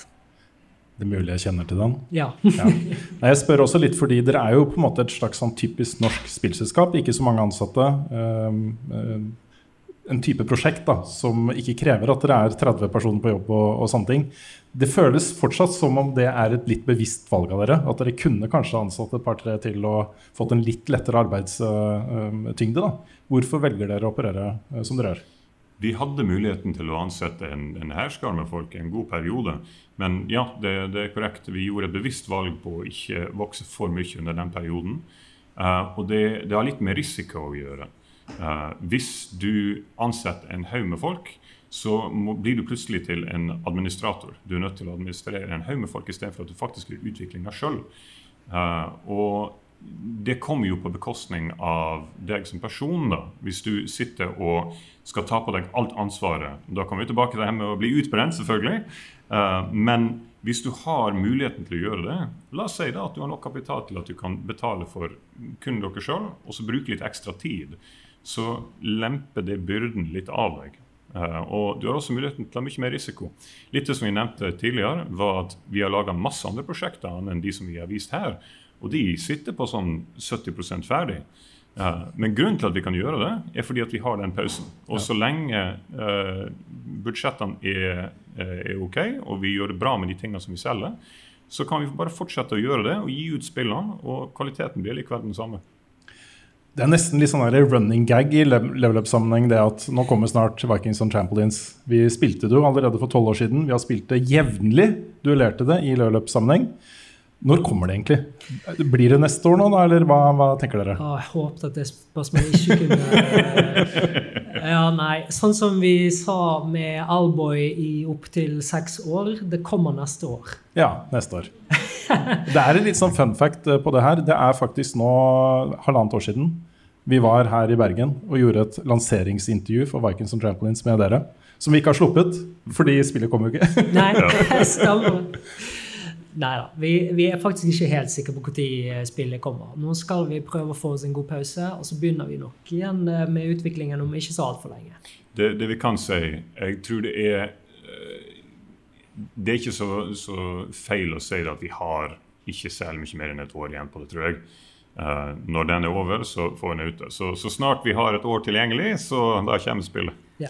Det er mulig jeg kjenner til den. Ja. Nei, jeg spør også litt fordi dere er jo på en måte et slags sånn typisk norsk spillselskap. Ikke så mange ansatte. Um, um, en type prosjekt da, som ikke krever at dere er 30 personer på jobb. og, og sånne ting. Det føles fortsatt som om det er et litt bevisst valg av dere. At dere kunne kanskje ansatt et par-tre til og fått en litt lettere arbeidstyngde. da. Hvorfor velger dere å operere uh, som dere gjør? Vi hadde muligheten til å ansette en, en hærskare med folk en god periode. Men ja, det, det, er korrekt. Vi gjorde et bevisst valg på å ikke vokse for mye under den perioden. Uh, og det, det, har litt med risiko å gjøre. Uh, hvis du ansetter en haug med folk, så må, blir du plutselig til en administrator. Du er nødt til å administrere en haug med folk istedenfor at du faktisk gjør utviklinga sjøl. Uh, og det kommer jo på bekostning av deg som person. da. Hvis du sitter og skal ta på deg alt ansvaret. Da kommer vi tilbake til det med å bli utbrent, selvfølgelig. Uh, men hvis du har muligheten til å gjøre det, la oss si da at du har nok kapital til at du kan betale for kun dere sjøl, og så bruke litt ekstra tid, så lemper det byrden litt av deg. Uh, og du har også muligheten til å ha mye mer risiko. Litt som vi nevnte tidligere, var at vi har laga masse andre prosjekter enn de som vi har vist her. Og de sitter på sånn 70 ferdig. Uh, men grunnen til at vi kan gjøre det, er fordi at vi har den pausen. Og så lenge uh, budsjettene er, er, OK, og vi gjør det bra med de tingene som vi selger, så kan vi bare fortsette å gjøre det og gi ut spillene, og kvaliteten blir likevel den samme. Det er nesten litt sånn running gag i level up-sammenheng det at nå kommer snart Vikings on Trampolines. Vi spilte det jo allerede for tolv år siden. Vi har spilt det jevnlig. Duellerte det i level up-sammenheng. Når kommer det egentlig? Blir det neste år nå, da, eller hva, hva tenker dere? Ah, jeg håpet at det spørsmålet ikke kunne Ja, nei. Sånn som vi sa med Alboy i opptil seks år, det kommer neste år. Ja, neste år. Det er en litt sånn fun fact eh, på det her. Det er faktisk nå halvannet år siden vi var her i Bergen og gjorde et lanseringsintervju for Vikings and Trampolines med dere. Som vi ikke har sluppet, fordi spillet kommer jo ikke. Nei, stemmer. Nei da. Vi, vi er faktisk ikke helt sikre på når spillet kommer. Nå skal vi prøve å få oss en god pause, og så begynner vi nok igjen eh, med utviklingen om ikke så altfor lenge. Det, det vi kan si, jeg tror det er eh, Det er ikke så, så feil å si at vi har ikke særlig mye mer enn et år igjen på det, tror jeg. Uh, når den er over, så får den ute. Så, så, snart vi har et år tilgjengelig, så da kommer spillet. ja.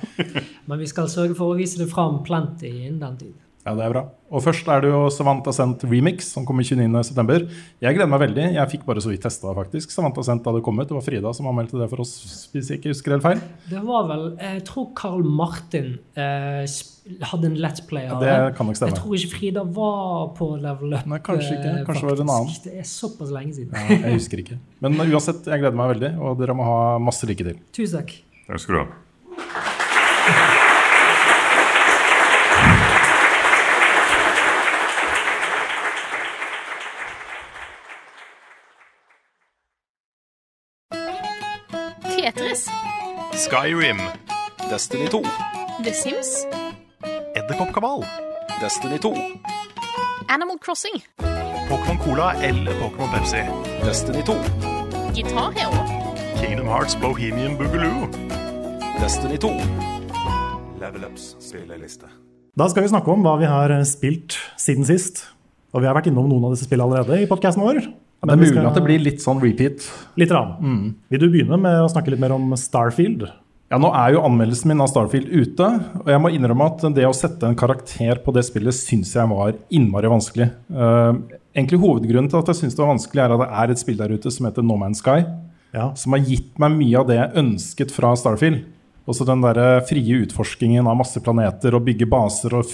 Men vi skal sørge for å vise det fram plenty innen den tid. Ja, det er bra. Og først er det jo Savanta Sent Remix, som kommer 29.9. Jeg gleder meg veldig. Jeg fikk bare så vidt testa faktisk. Savanta Sent da det kom ut. Det var Frida som anmeldte det for oss, hvis jeg ikke husker helt feil. Det var vel Jeg tror Carl Martin eh, hadde en Let's Play av det. Kan nok stemme. Jeg tror ikke Frida var på level up. Nei, kanskje ikke. Kanskje faktisk. var det en annen. Det er såpass lenge siden. Ja, jeg husker ikke. Men uansett, jeg gleder meg veldig, og dere må ha masse lykke til. Tusen takk. Takk skal du ha. Skyrim. Destiny 2. The Sims. Edderkoppkabal. Destiny 2. Animal Crossing. Pokémon Cola eller Pokémon Pepsi. Destiny 2. Guitar Hero. Kingdom Hearts Bohemian Boogaloo. Destiny 2. Level Ups spilleliste. Da skal vi snakke om hva vi har spilt siden sist. Og vi har vært innom noen av disse spillene allerede i podkasten vår. Det er mulig skal... at det blir litt sånn repeat. Litt rann. Mm. Vil du begynne med å snakke litt mer om Starfield? Ja, Nå er jo anmeldelsen min av Starfield ute, og jeg må innrømme at det å sette en karakter på det spillet syns jeg var innmari vanskelig. Uh, egentlig Hovedgrunnen til at jeg syns det var vanskelig, er at det er et spill der ute som heter No Man's Sky, ja. som har gitt meg mye av det jeg ønsket fra Starfield. Også den der frie utforskingen av masse planeter og bygge baser og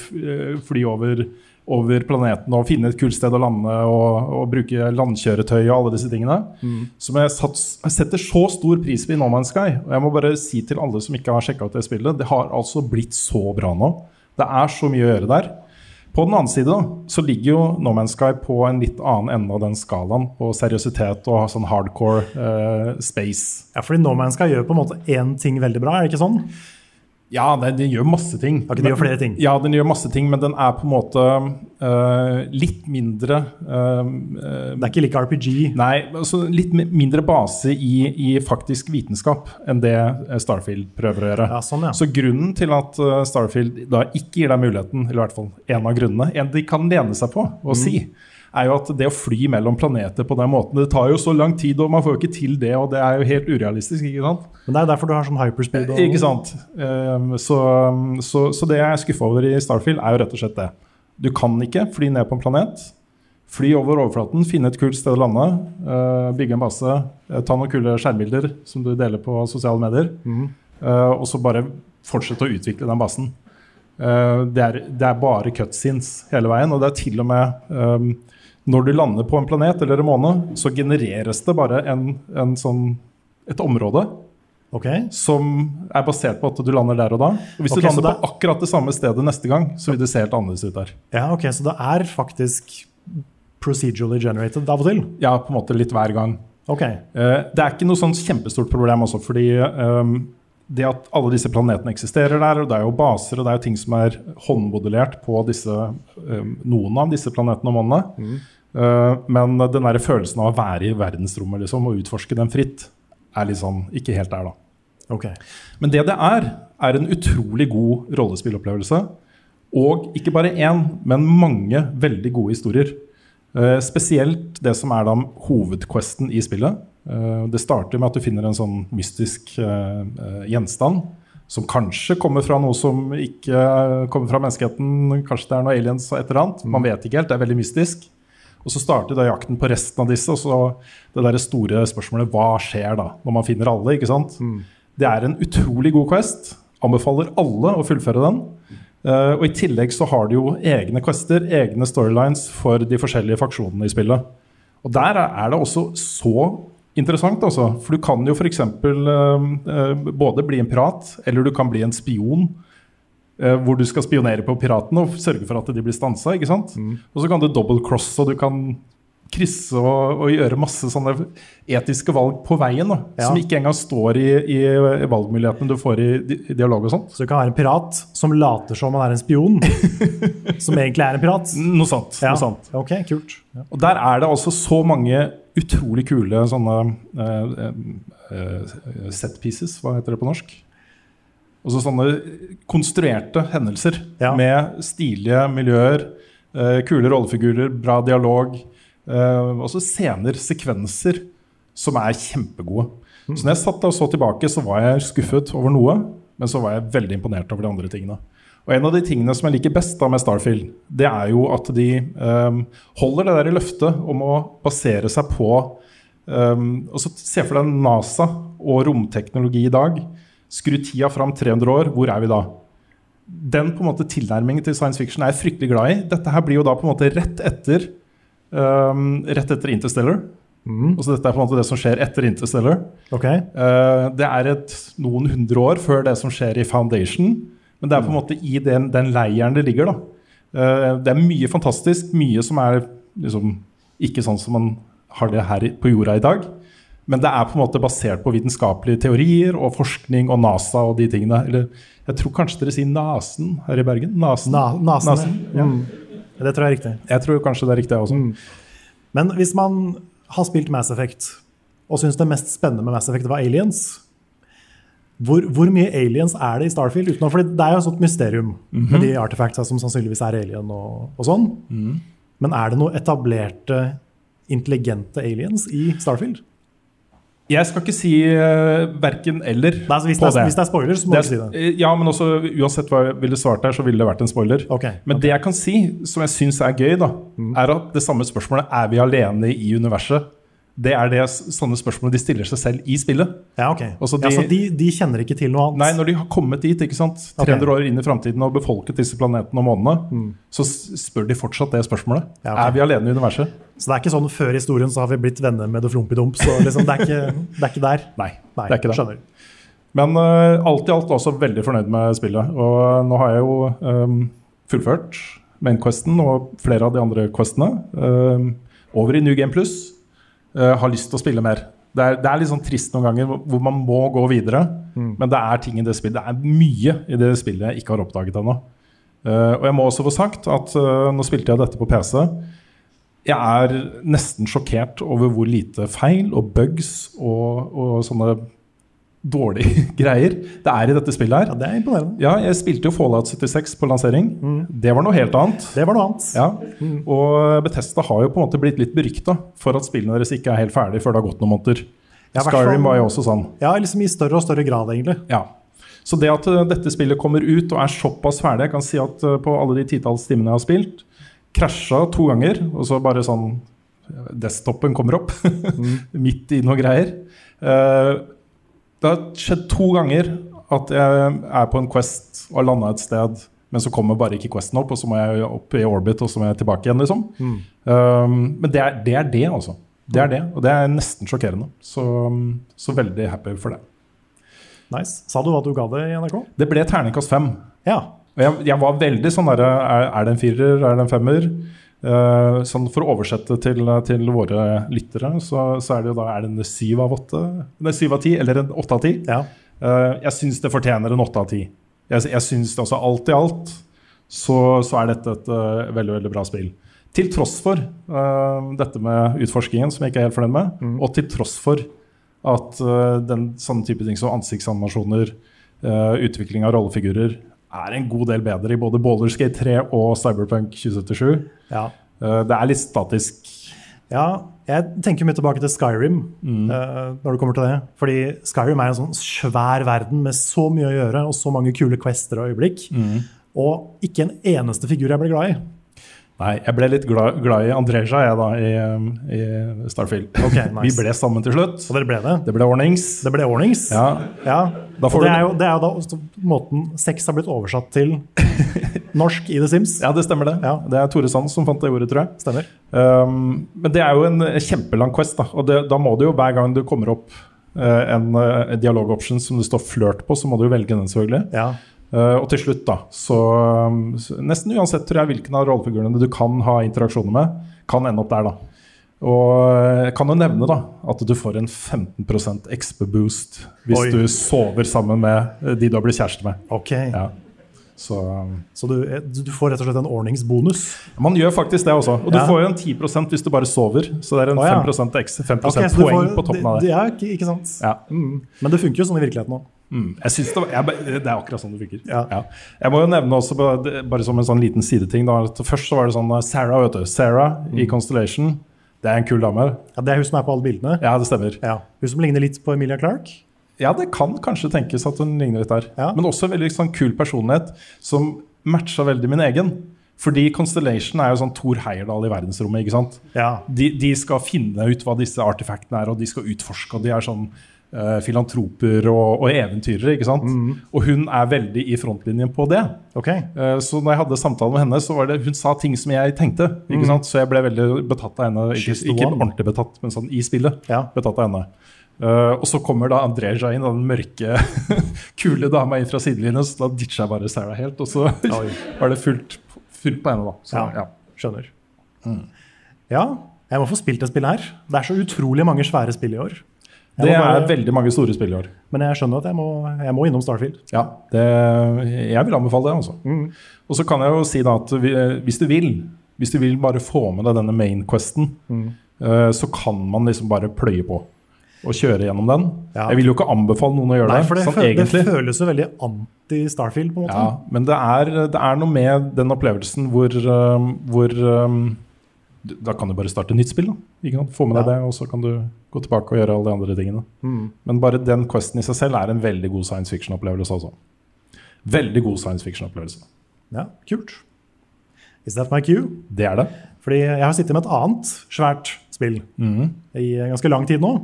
fly over over planeten og finne et kult sted å lande og, og bruke landkjøretøy og alle disse tingene. Mm. Som jeg, satt, jeg, setter så stor pris på i No Man's Sky. Og jeg må bare si til alle som ikke har sjekka ut det spillet, det har altså blitt så bra nå. Det er så mye å gjøre der. På den annen side så ligger jo No Man's Sky på en litt annen ende av den skalaen på seriøsitet og sånn hardcore uh, space. Ja, fordi No Man's Sky gjør på en måte én ting veldig bra, er det ikke sånn? Ja, den, den, gjør masse ting. Okay, den gjør flere ting. Ja, den gjør masse ting, men den er på en måte uh, litt mindre uh, Det er ikke like RPG? Nei, altså litt mindre base i, i, faktisk vitenskap enn det Starfield prøver å gjøre. Ja, sånn, ja. Så grunnen til at Starfield da ikke gir deg muligheten, eller i hvert fall en av grunnene, en de kan lene seg på og mm. si, er jo at det å fly mellom planeter på den måten Det tar jo så lang tid, og man får jo ikke til det, og det er jo helt urealistisk. ikke sant? Men det er derfor du har sånn hyperspeed? Og... Ikke sant. Um, så, så, så, det jeg er skuffa over i Starfield, er jo rett og slett det. Du kan ikke fly ned på en planet. Fly over overflaten, finne et kult sted å lande, uh, bygge en base, uh, ta noen kule skjermbilder som du deler på sosiale medier, mm. og så bare fortsette å utvikle den basen. Det er, det, er, bare cutscenes hele veien, og det er til og med um, når du lander på en planet eller en måne, så genereres det bare en, en sånn, et område okay. som er basert på at du lander der og da. Og hvis okay, du lander på akkurat det samme stedet neste gang, så vil det se helt annerledes ut der. Ja, ok, Så det er faktisk procedurally generated av og til? Ja, på en måte litt hver gang. Ok. Uh, det er ikke noe sånn kjempestort problem også, fordi um, det at alle disse planetene eksisterer der, og det er jo baser og det er jo ting som er håndmodellert på disse, um, noen av disse planetene og månene. Mm. Uh, men den der følelsen av å være i verdensrommet liksom, og utforske den fritt, er liksom ikke helt der, da. Okay. Men det det er, er en utrolig god rollespillopplevelse. Og ikke bare én, men mange veldig gode historier. Uh, spesielt det som er da hovedquesten i spillet. Uh, det starter med at du finner en sånn mystisk uh, gjenstand. Som kanskje kommer fra noe som ikke kommer fra menneskeheten. Kanskje det er noe aliens og et eller annet. Man vet ikke helt. Det er veldig mystisk. Og så starter da jakten på resten av disse. Og så det der store spørsmålet hva skjer da, når man finner alle? ikke sant? Mm. Det er en utrolig god quest. Anbefaler alle å fullføre den. Uh, og I tillegg så har du jo egne quester, egne storylines for de forskjellige faksjonene i spillet. Og Der er det også så interessant, altså. For du kan jo f.eks. Uh, uh, både bli en pirat, eller du kan bli en spion. Uh, hvor du skal spionere på piratene og sørge for at de blir stansa. ikke sant? Og så kan du double cross, og du kan krysse og, og gjøre masse sånne etiske valg på veien. da, Ja. Som ikke engang står i, i valgmulighetene du får i, i dialog og sånt. Så du kan være en pirat som later som han er en spion, som egentlig er en pirat. Noe sant. Ja. noe sant. Ok, kult. Ja. Og der er det altså så mange utrolig kule sånne uh, uh, set pieces, hva heter det på norsk? Altså sånne konstruerte hendelser med stilige miljøer, uh, kule rollefigurer, bra dialog. Også scener, sekvenser, som er kjempegode. Så når jeg satt og så tilbake, så var jeg skuffet over noe, men så var jeg veldig imponert over de andre tingene. Og En av de tingene som jeg liker best da med Starfield, det er jo at de um, holder det der i løftet om å basere seg på um, og så Se for deg NASA og romteknologi i dag. Skru tida fram 300 år, hvor er vi da? Den på en måte tilnærmingen til science fiction er jeg fryktelig glad i. Dette her blir jo da på en måte rett etter um, Rett etter Interstellar. Altså dette er på en måte det som skjer etter Interstellar. Okay. Uh, det er et, noen hundre år før det som skjer i Foundation. Men det er på en måte i den, den leiren det ligger. da. Uh, det er mye fantastisk, mye som er liksom ikke sånn som man har det her på jorda i dag. Men det er på en måte basert på vitenskapelige teorier og forskning og NASA og de tingene. Eller jeg tror kanskje dere sier Nasen her i Bergen? Nasen? Na, nasen, ja. Mm. Det tror jeg er riktig. Jeg tror kanskje det er riktig, jeg også. Men hvis man har spilt Mass Effect og syns det mest spennende med Mass Effect var aliens, hvor, hvor mye aliens er det i Starfield? Utenom, fordi det er jo et sånt mysterium Mhm. med de artefactsa som sannsynligvis er alien og, og sånn. Mm. Men er det noe etablerte, intelligente aliens i Starfield? Jeg skal ikke si uh, verken eller. Nei, altså hvis, på det er, hvis det er spoiler, så må Det du si er- det. Ja, men også uansett hva jeg ville svart der, så ville det vært en spoiler. Men det jeg kan si, som jeg syns er gøy, da, Mm. er at det samme spørsmålet er vi alene i universet. Det er det sånne spørsmål de stiller seg selv i spillet. Ja, ok. Altså, ja, så de, de kjenner ikke til noe annet? Nei, når de har kommet dit, ikke sant? 300 år inn i framtiden og befolket disse planetene og månene, så spør de fortsatt det spørsmålet. Mm. Ja, okay. Er vi alene i universet? Så det er ikke sånn før historien så har vi blitt venner med Doflompidump, så liksom, det, er ikke, det er ikke der? Nei, Nei det er ikke det. Skjønner. Men uh, alt i alt også veldig fornøyd med spillet. Og nå har jeg jo um, fullført Mainquesten og flere av de andre questene. Uh, over i New Game Plus. Eh, har lyst til å spille mer. Det er, det er litt sånn trist noen ganger hvor- hvor man må gå videre. Mm. Men det er ting i det spillet Det er mye i det spillet jeg ikke har oppdaget ennå. Uh, og jeg må også få sagt at uh, nå spilte jeg dette på PC. Jeg er nesten sjokkert over hvor lite feil og bugs og, og sånne dårlige greier det er i dette spillet her. Ja, det er imponerende. Ja, jeg spilte jo Fallout 76 på lansering. Det var noe helt annet. Det var noe annet. Ja. Og Bethesda har jo på en måte blitt litt berykta for at spillene deres ikke er helt ferdig før det har gått noen måneder. Ja, Skyrim var jo også sånn. Ja, liksom i større og større grad, egentlig. Ja. Så det at uh, dette spillet kommer ut og er såpass ferdig Jeg kan si at uh, på alle de titalls timene jeg har spilt, krasja to ganger, og så bare sånn uh, Desktopen kommer opp midt i noe greier. Uh, det har skjedd to ganger at jeg er på en Quest og har landa et sted, men så kommer bare ikke Questen opp, og så må jeg opp i orbit, og så må jeg tilbake igjen, liksom. Mm. Um, men det er, det er det, altså. Det er det, og det er nesten sjokkerende. Så, så veldig happy for det. Nice. Sa du hva du ga det i NRK? Det ble terningkast fem. Ja. Og jeg, jeg var veldig sånn derre er, er det en firer, er det en femmer? Eh, sånn For å oversette til, til våre lyttere, så, så er det jo da Er det en syv av åtte? Nei, syv av ti, eller en åtte av ti? Eh, jeg syns det fortjener en åtte av ti. Jeg, jeg syns altså alt i alt så, så er dette et uh, veldig, veldig bra spill. Til tross for uh, dette med utforskingen, som jeg ikke er helt fornøyd med, og til tross for at uh, den sånne type ting som ansiktsanimasjoner, eh, utvikling av rollefigurer, er en god del bedre i både Ballerskate 3 og Cyberpunk 2077. Ja. Eh, det er litt statisk. Ja, jeg tenker mye tilbake til Skyrim Mm. når det kommer til det. Fordi Skyrim er en sånn svær verden med så mye å gjøre og så mange kule quester og øyeblikk. Og ikke en eneste figur jeg ble glad i. Nei, jeg ble litt glad, glad i Andreja, jeg, da, i, um, i Starfield. Okay, nice. Vi ble sammen til slutt. Og dere ble det? Det ble ordnings. Det ble ordnings? Ja. Ja. Det er, jo, det er jo da måten sex har blitt oversatt til norsk i The Sims. Ja, det stemmer det. Det er Tore Sand som fant det ordet, tror jeg. Stemmer. Um, men det er jo en kjempelang quest, da. Og det, da må du jo hver gang du kommer opp uh, en uh, dialogoption som det står flørt på, så må du jo velge den, selvfølgelig. Ja. Uh, og til slutt, da, så, så Nesten uansett tror jeg hvilken av rollefigurene du kan ha interaksjoner med, kan ende opp der, da. Og jeg kan jo nevne da at du får en 15% XP-boost hvis Oi. du sover sammen med de du har blitt kjæreste med. Ok. Ja. Så, Så du, du får rett og slett en ordningsbonus? Man gjør faktisk det også. Og du Ja. får jo en 10% hvis du bare sover. Så det er en oh, ja. 5 eks, 5 okay, poeng får- på toppen av det-. Ja, ikke, ikke sant? Ja. Mm. Men det funker jo sånn i virkeligheten òg. Mm. Jeg synes det, var, jeg, det er akkurat sånn det funker. Ja. Jeg må jo nevne også, bare, som en sånn liten sideting da, Først så var det sånn uh, Sarah, vet du. Sarah i Constellation. Det er en kul dame. Ja, det er hun som er på alle bildene? Ja, det stemmer. Hun som ligner litt på Emilia Clarke? Ja, det kan kanskje tenkes at hun ligner litt der. Men også en veldig sånn kul personlighet som matcha veldig min egen. Fordi Constellation er jo sånn Thor Heyerdahl i verdensrommet. ikke sant? De, de skal finne ut hva disse artefaktene er, og de skal utforske. og De er sånn uh, filantroper og, og eventyrere. ikke sant? Og hun er veldig i frontlinjen på det. Eh, så når jeg hadde samtale med henne, så var det hun sa ting som jeg tenkte. ikke sant? Så jeg ble veldig betatt av henne. Ikke, ikke ordentlig betatt, men sånn i spillet. Betatt av henne. Eh, og så kommer da Andreja inn, den mørke, kule dama inn fra sidelinjen. Så da ditcha jeg bare Sarah helt, og så var det fullt, fullt på henne, da. Så, Ja, ja. skjønner. Ja, jeg må få spilt det spillet her. Det er så utrolig mange svære spill i år. Jeg Det bare- er veldig mange store spill i år. Men jeg skjønner at jeg må, jeg må innom Starfield. Ja, det, jeg vil anbefale det. altså. Mm. Og så kan jeg jo si da at vi, hvis du vil hvis du vil bare få med deg denne main questen, Mm. uh, så kan man liksom bare pløye på og kjøre gjennom den. Jeg vil jo ikke anbefale noen å gjøre Nei, det. det, sånn fø- det føles jo veldig anti-Starfield, på en måte. Ja, men det er, det er noe med den opplevelsen hvor, uh, hvor um, Da kan du bare starte nytt spill. da. Få med deg Ja. det, og så kan du gå tilbake og gjøre alle de andre tingene. Mm. Men bare den questen i seg selv er en veldig god science fiction-opplevelse. Altså. Veldig god science fiction-opplevelse. Ja, kult. Is that my cue? Det er det. Fordi jeg har sittet med et annet svært spill mm. i ganske lang tid nå.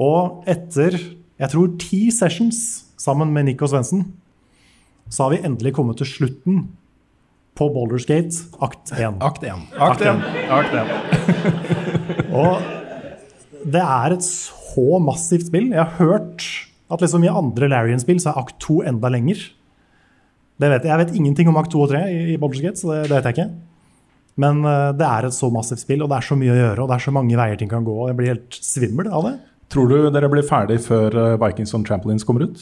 Og etter jeg tror ti sessions sammen med Nico Svendsen, så har vi endelig kommet til slutten på Boulders Gate, akt 1. Akt 1. Akt 1. Akt 1. Og det er et så massivt spill. Jeg har hørt at liksom i andre Larian-spill så er akt 2 enda lenger. Det vet jeg. jeg vet ingenting om akt 2 og 3 i, i Gate, så det, det vet jeg ikke. Men eh, det er et så massivt spill, og det er så mye å gjøre, og det er så mange veier ting kan gå, og jeg blir helt svimmel av det. Tror du dere blir ferdig før uh, Vikings on Trampolines kommer ut?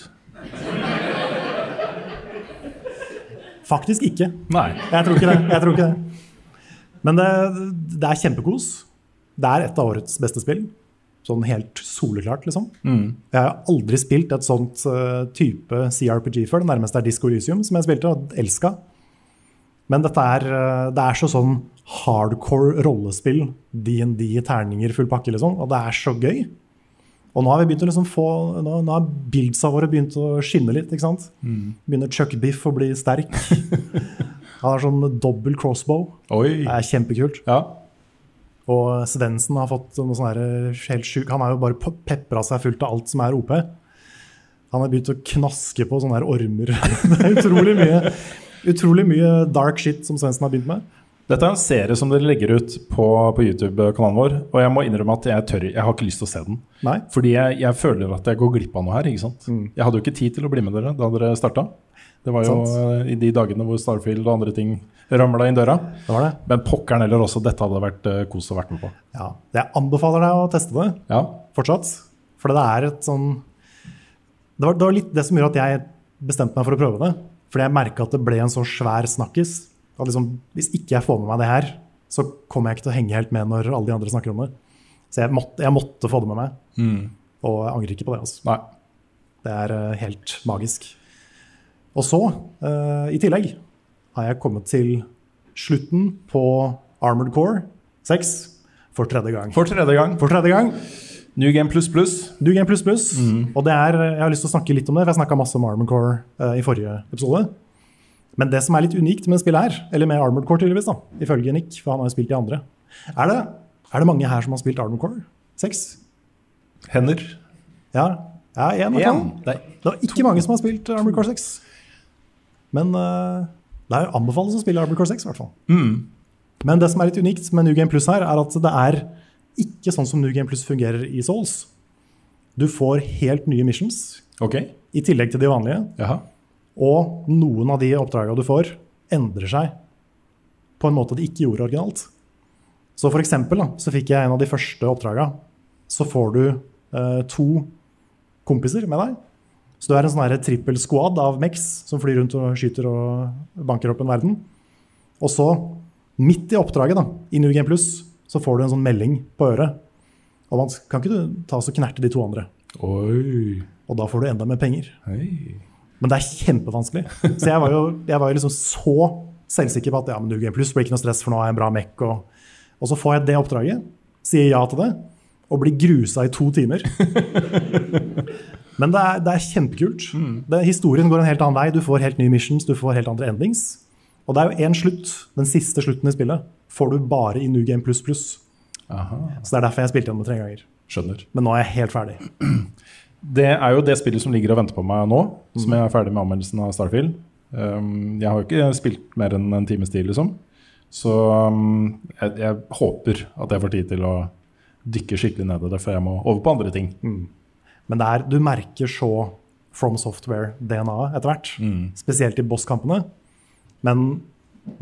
Faktisk ikke. Nei. Jeg tror ikke det. Tror ikke det. Men det, det er kjempekos. Det er et av årets beste spill. Sånn helt soleklart, liksom. Mm. Jeg har aldri spilt et sånt eh, type CRPG før. Det nærmeste er Disco Elysium, som jeg spilte og elska. Men dette er, eh, det er så sånn hardcore rollespill. DND, terninger, full pakke, liksom. Og det er så gøy. Og nå har vi begynt å liksom få, nå, nå har bildsa våre begynt å skinne litt. ikke sant? Mm. Begynner Chuck Biff å bli sterk. Han har sånn dobbel crossbow. Oi. Det er kjempekult. Ja. Og Svendsen har fått noe sånn her helt sjuk Han har jo bare pe- pepra seg fullt av alt som er OP. Han har begynt å knaske på sånne her ormer. Det er utrolig mye, utrolig mye dark shit som Svendsen har begynt med. Dette er en serie som dere legger ut på, på YouTube-kanalen vår. Og jeg må innrømme at jeg tør, jeg har ikke lyst til å se den. Nei. Fordi jeg, jeg føler at jeg går glipp av noe her. ikke sant? Mm. Jeg hadde jo ikke tid til å bli med dere da dere starta. Det var jo Sant. eh, i de dagene hvor Starfield og andre ting ramla inn døra. Det var det. Men pokkeren heller også dette hadde vært uh, kos å vært med på. Ja. Jeg anbefaler deg å teste det Ja. fortsatt. For det er et sånn det var, det var litt det som gjorde at jeg bestemte meg for å prøve det. Fordi jeg merka at det ble en så svær snakkis. Liksom, hvis ikke jeg får med meg det her, så kommer jeg ikke til å henge helt med når alle de andre snakker om det. Så jeg måtte, jeg måtte få det med meg. Mm. Og jeg angrer ikke på det. altså. Nei. Det er eh, helt magisk. Og så, uh, i tillegg, har jeg kommet til slutten på Armored Core 6 for tredje gang. For tredje gang. For tredje gang. New Game Plus Plus. New Game Plus Plus. Mm. Og det er, jeg har lyst til å snakke litt om det, for jeg snakka masse om Armored Core uh, i forrige episode. Men det som er litt unikt med spillet her, eller med Armored Core tydeligvis, da, ifølge Nick, for han har jo spilt de andre, er det, er det mange her som har spilt Armored Core 6? Hender. Ja, ja én i Det var ikke mange som har spilt Armored Core 6. Men uh, det er jo anbefales å spille Armored Core 6, i hvert fall. Mm. Men det som er litt unikt med New Game Plus her, er at det er ikke sånn som New Game Plus fungerer i Souls. Du får helt nye missions okay. i tillegg til de vanlige. Jaha. Og noen av de oppdragene du får, endrer seg på en måte de ikke gjorde originalt. Så for eksempel da, så fikk jeg en av de første oppdragene. Så får du eh, to kompiser med deg. Så du er en sånn trippel squad av Mex som flyr rundt og skyter og banker opp en verden. Og så, midt i oppdraget da, i New Game Plus, så får du en sånn melding på øret. Og man, kan ikke du ta og knerte de to andre? Oi. Og da får du enda mer penger. Men det er kjempevanskelig. Så jeg var jo, jeg var jo liksom så selvsikker på at ja, men UG pluss blir ikke noe stress, for nå har jeg en bra mekk. Og, og så får jeg det oppdraget, sier ja til det, og blir grusa i to timer. Men det er, det er kjempekult. Det, historien går en helt annen vei. Du får helt nye missions, du får helt andre endings. Og det er jo én slutt, den siste slutten i spillet, får du bare i New Game pluss pluss. Så det er derfor jeg spilte gjennom det tre ganger. Skjønner. Men nå er jeg helt ferdig. Det er jo det spillet som ligger og venter på meg nå, som jeg er ferdig med anmeldelsen av Starfield. Um, jeg har jo ikke spilt mer enn en times tid, liksom. Så um, jeg, jeg håper at jeg får tid til å dykke skikkelig ned i det før jeg må over på andre ting. Men det er, du merker så From Software-DNA-et etter hvert. Spesielt i bosskampene. Men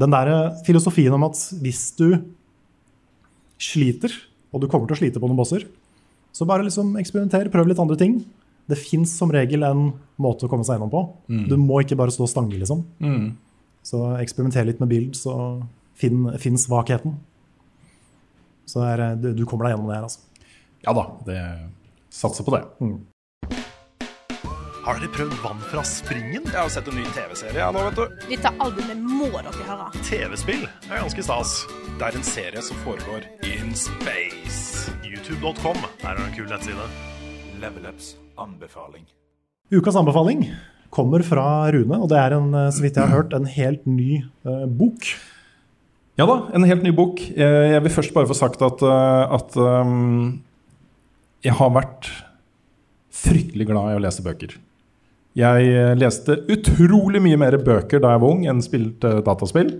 den der filosofien om at hvis du sliter, og du kommer til å slite på noen bosser, så bare liksom eksperimenter, prøv litt andre ting. Det fins som regel en måte å komme seg gjennom på. Mm. Du må ikke bare stå og stange, liksom. Mm. Så eksperimenter litt med bild, så finn, finn svakheten. Så er, du, du kommer deg gjennom det her, altså. Ja da, det satser på det. Har dere prøvd vann fra springen? Jeg har sett en ny TV-serie nå, vet du. Dette albumet må dere høre. TV-spill er ganske stas. Det er en serie som foregår in space. YouTube.com der er det en kul nettside. Levelups anbefaling. Ukas anbefaling kommer fra Rune, og det er en, eh, så vidt jeg har hørt, en helt ny eh, bok. Ja da, en helt ny bok. Jeg vil først bare få sagt at, eh, at um, jeg har vært fryktelig glad i å lese bøker. Jeg leste utrolig mye mer bøker da jeg var ung enn spilte dataspill.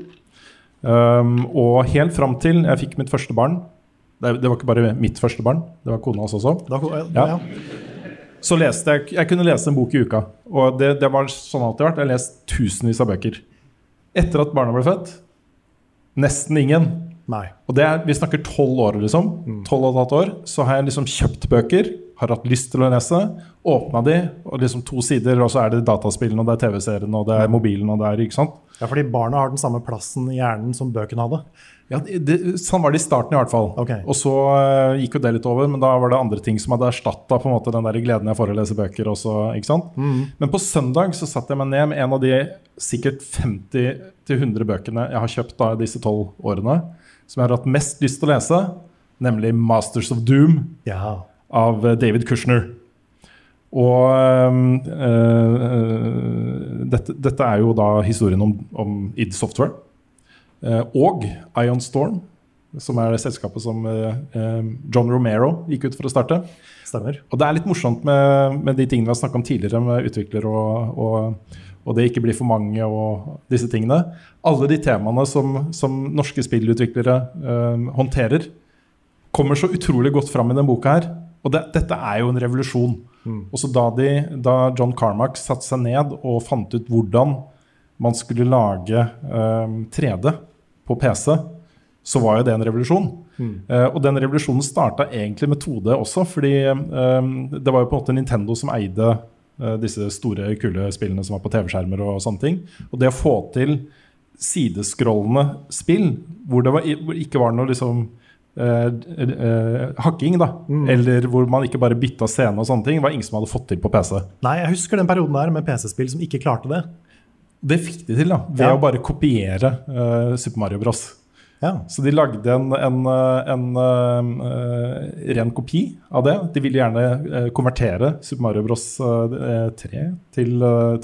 Um, og helt fram til jeg fikk mitt første barn det, det var ikke bare mitt første barn, det var kona hans også. ja. Så leste jeg Jeg kunne lese en bok i uka. Og det, det var sånn alltid vært. Jeg har lest tusenvis av bøker. Etter at barna ble født nesten ingen. Nei. Og det er, vi snakker tolv år, liksom. Tolv og et halvt år. Så har jeg liksom kjøpt bøker, har hatt lyst til å lese, åpna de, og liksom to sider, og så er det dataspillene, og det er TV-serien, og det er mobilen, og det er ikke sant? Ja, fordi barna har den samme plassen i hjernen som bøkene hadde. Ja, det, Sånn var det i starten, i hvert fall. Og så uh, gikk jo det litt over, men da var det andre ting som hadde erstatta den der gleden jeg får å lese bøker. Også, ikke sant? Mm. Men på søndag så satte jeg meg ned med en av de sikkert 50-100 bøkene jeg har kjøpt da, disse tolv årene, som jeg har hatt mest lyst til å lese, nemlig 'Masters of Doom' av eh, David Kushner. Og eh, eh, dette, dette er jo da historien om, om id Software. Eh, og Ion Storm, som er det selskapet som eh, eh, John Romero gikk ut for å starte. Stemmer. Og det er litt morsomt med, med de tingene vi har snakka om tidligere, med utviklere og, og, og det ikke blir for mange og disse tingene. Alle de temaene som, som norske spillutviklere eh, håndterer, kommer så utrolig godt fram i denne boka her. Og det, dette er jo en revolusjon. Mm. Også da, de, da John Carmack satte seg ned og fant ut hvordan man skulle lage eh, 3D på PC, så var jo det en revolusjon. Mm. Eh, og den revolusjonen starta egentlig med 2D også, fordi eh, det var jo på en måte Nintendo som eide eh, disse store, kule spillene som var på TV-skjermer og sånne ting. Og det å få til sideskrollende spill hvor det var, hvor ikke var noe liksom eh, eh, hakking, da. Eller hvor man ikke bare bytta scene og sånne ting, var ingen som hadde fått til på PC. Nei, jeg husker den perioden der med PC-spill som ikke klarte det. Det fikk de til, da, ved Ja. å bare kopiere uh, Super Mario Bros. Ja. Så de lagde en, en, eh, en uh, ren kopi av det. De ville gjerne konvertere Super Mario Bros. eh, 3 til,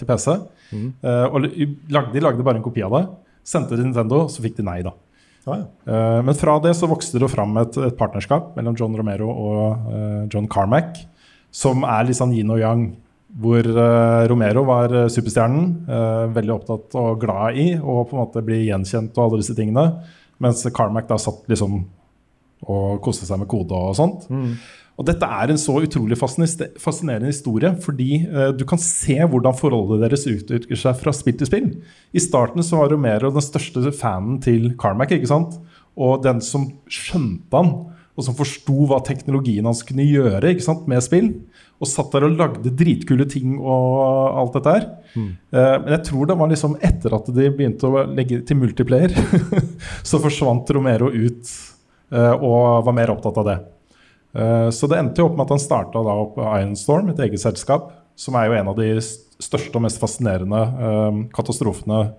til PC. Mm. Og lagde, de lagde bare en kopi av det. Sendte det til Nintendo, så fikk de nei, da. Ja, ja. Men fra det så vokste det fram et, et partnerskap mellom John Romero og John Carmack, som er litt sånn yin og yang. Hvor eh, Romero var eh, superstjernen, eh, veldig opptatt og glad i å på en måte bli gjenkjent og alle disse tingene. Mens Carmack da satt liksom og koste seg med kode og sånt. Og dette er en så utrolig fascinerende fascinerende historie, fordi eh, du kan se hvordan forholdet deres utvikler seg fra spill til spill. I starten så var Romero den største fanen til Carmack, ikke sant? og den som skjønte han, og som forsto hva teknologien hans kunne gjøre ikke sant, med spill. Og satt der og lagde dritkule ting og alt dette her. Eh, men jeg tror det var liksom etter at de begynte å legge til multiplayer, så forsvant Romero ut uh, og var mer opptatt av det. Uh, Så det endte jo opp med at han starta opp Ironstorm, et eget selskap, som er jo en av de største og mest fascinerende katastrofene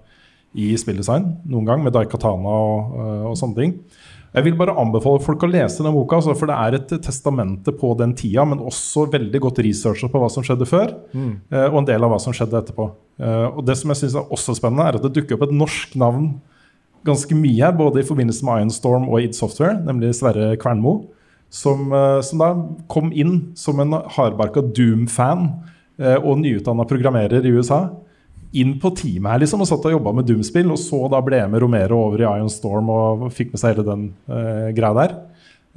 i spilldesign noen gang, med Daikatana og, og sånne ting. Jeg vil bare anbefale folk å lese den boka, altså, for det er et testamente på den tida, men også veldig godt researcha på hva som skjedde før, Mm. eh, og en del av hva som skjedde etterpå. Eh, Og det som jeg syns er også spennende, er at det dukker opp et norsk navn ganske mye her, både i forbindelse med Ironstorm og id Software, nemlig Sverre Kvernmo, som, eh, som da kom inn som en hardbarka Doom-fan og nyutdanna programmerer i USA. Inn på teamet her liksom, og satt og jobba med Doom-spill, og så da ble med Romero over i Ironstorm og fikk med seg hele den uh, greia der.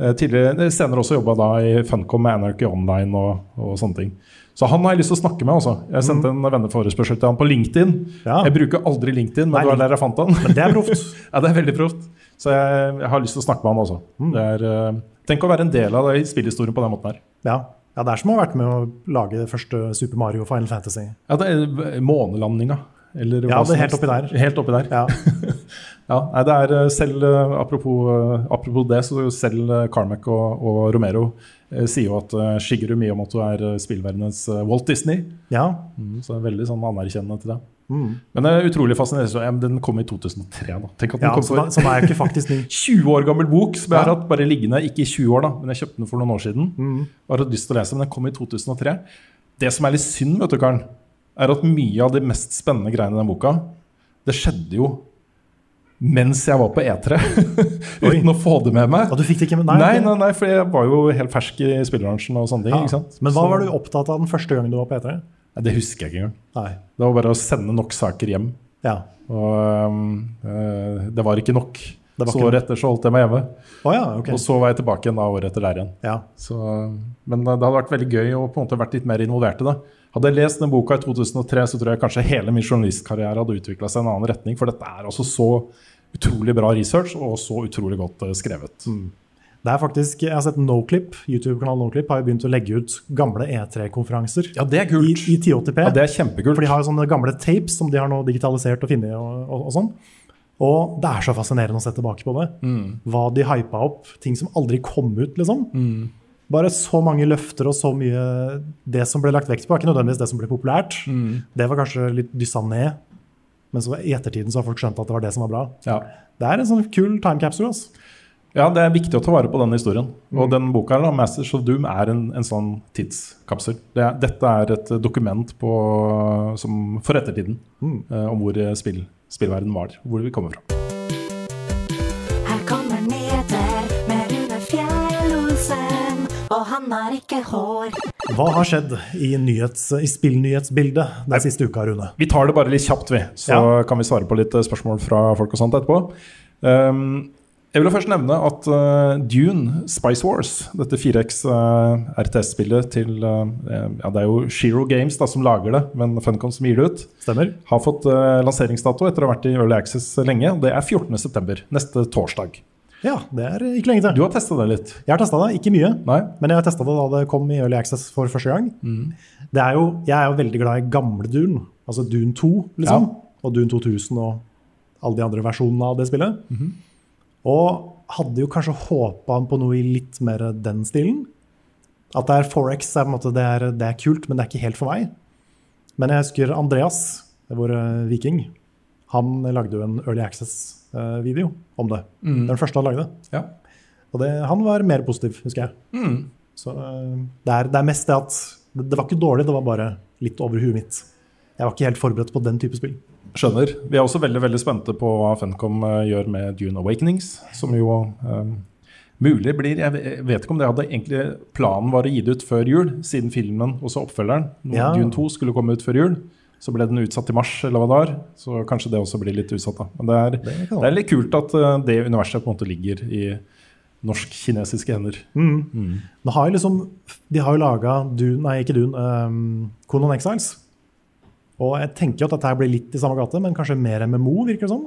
Uh, senere også jobba i Funcom med Anarchy Online og, og sånne ting. Så han har jeg lyst til å snakke med. også. Jeg sendte en venneforespørsel til han på LinkedIn. Jeg bruker aldri LinkedIn, men Nei, det var der jeg fant han. Men det er proft. ja, det er veldig proft. Så jeg, jeg har lyst til å snakke med han også. Det er, uh, tenk å være en del av det spillhistorien på den måten her. Ja. Ja, det er som å ha vært med å lage det første Super Mario Final Fantasy. Ja, det er månelandinga. Eller Ja, det er helt oppi der. Helt oppi der. Ja. Ja, nei, det er eh, selv eh, apropos, eh, apropos det, så selv Carmack og, og Romero eh, sier jo at Shigeru Miyamoto er spillverdenens Walt Disney. Ja. Mm, så er veldig sånn anerkjennende til det. Mm. Men det er utrolig fascinerende. Den kom i 2003. da. Tenk at den Ja, kom for den er jo ikke faktisk ny. 20 år gammel bok som jeg har hatt bare liggende, ikke i 20 år, da, men jeg kjøpte den for noen år siden. Mm. Har hatt lyst til å lese, men den kom i 2003. Det som er litt synd, vet du, Karen, er at mye av de mest spennende greiene i den boka, det skjedde jo mens jeg var på E3. Uten å få det med meg. Og du fikk det ikke med Nei, nei, nei, nei, for jeg var jo helt fersk i spillebransjen og sånne ting. Ja. Men hva var du opptatt av den første gangen du var på E3? Det husker jeg ikke engang. Nei. Det var bare å sende nok saker hjem. Ja. Og øh, det var ikke nok. Det var så året etter så holdt jeg meg hjemme. Oh, ja, okay. Og så var jeg tilbake igjen da året etter der igjen. Ja. Så, men det hadde vært veldig gøy å på en måte vært litt mer involvert i det. Hadde jeg lest den boka i 2003, så tror jeg kanskje hele min journalistkarriere hadde utvikla seg i en annen retning. For dette er altså så utrolig bra research og så utrolig godt skrevet. skrevet. Det er faktisk, Jeg har sett Noclip, YouTube-kanalen Noclip har jo begynt å legge ut gamle E3-konferanser ja, det er kult. i, i 1080p. Ja, det er kjempekult. For de har jo sånne gamle tapes som de har nå digitalisert og funnet. Og, og, og sånn. Og det er så fascinerende å se tilbake på det. Mm. Hva de hypa opp. Ting som aldri kom ut, liksom. Bare så mange løfter og så mye Det som ble lagt vekt på, er ikke nødvendigvis det som ble populært. Mm. Det var kanskje litt dyssa ned. Men så i ettertiden så har folk skjønt at det var det som var bra. Ja. Det er en sånn kul time capsule. Altså. Ja, det er viktig å ta vare på den historien. Og den boka her, da, 'Masters of Doom', er en, en sånn tidskapsel. Det dette er et dokument på, som, for ettertiden Mm. eh, om hvor eh, spill, spillverden var. Hvor vi kommer fra. Her kommer nyheter med Rune Fjell-Olsen, og han har ikke hår. Hva har skjedd i, nyhets, i spillnyhetsbildet den siste uka, Rune? Vi tar det bare litt kjapt, vi. Så Ja. kan vi svare på litt eh, spørsmål fra folk og sånt etterpå. Um, jeg vil først nevne at uh, Dune Spice Wars, dette 4X uh, RTS-spillet til uh, ja, Det er jo Shiro Games da, som lager det, men Funcom som gir det ut. Stemmer. Har fått eh, lanseringsdato etter å ha vært i Early Access lenge. og Det er 14.9., neste torsdag. Ja, det er ikke lenge til. Du har testa det litt? Jeg har testa det, ikke mye. Nei. Men jeg har testa det da det kom i Early Access for første gang. Mm. Det er jo, jeg er jo veldig glad i gamle Dune, altså Dune 2, liksom. Og Dune 2000 og alle de andre versjonene av det spillet. Mhm. Og hadde jo kanskje håpa på noe i litt mer den stilen. At det er 4X, er måte, det, er, det er kult, men det er ikke helt for meg. Men jeg husker Andreas, vår eh, viking, han lagde jo en Early Access-video om det. Mm. Den første han lagde. Ja. Og det, han var mer positiv, husker jeg. Mm. Så eh, det er, det er mest det at det, det var ikke dårlig, det var bare litt over huet mitt. Jeg var ikke helt forberedt på den type spill. Skjønner. Vi er også veldig veldig spente på hva Funcom eh, gjør med Dune Awakenings. Som jo um, mulig blir Jeg vet ikke om det hadde egentlig planen var å gi det ut før jul, siden filmen, og så oppfølgeren, Ja. Dune 2, skulle komme ut før jul. Så ble den utsatt til mars, eller hva det var. Så kanskje det også blir litt utsatt. da. Men det er, Det det er litt kult at eh, det universet på en måte ligger i norsk-kinesiske hender. Mm. Nå har liksom, de har jo laga Dune, nei, ikke Dune, um, Conan Exiles. Og jeg tenker jo at dette blir litt i samme gate, men kanskje mer MMO, virker det som?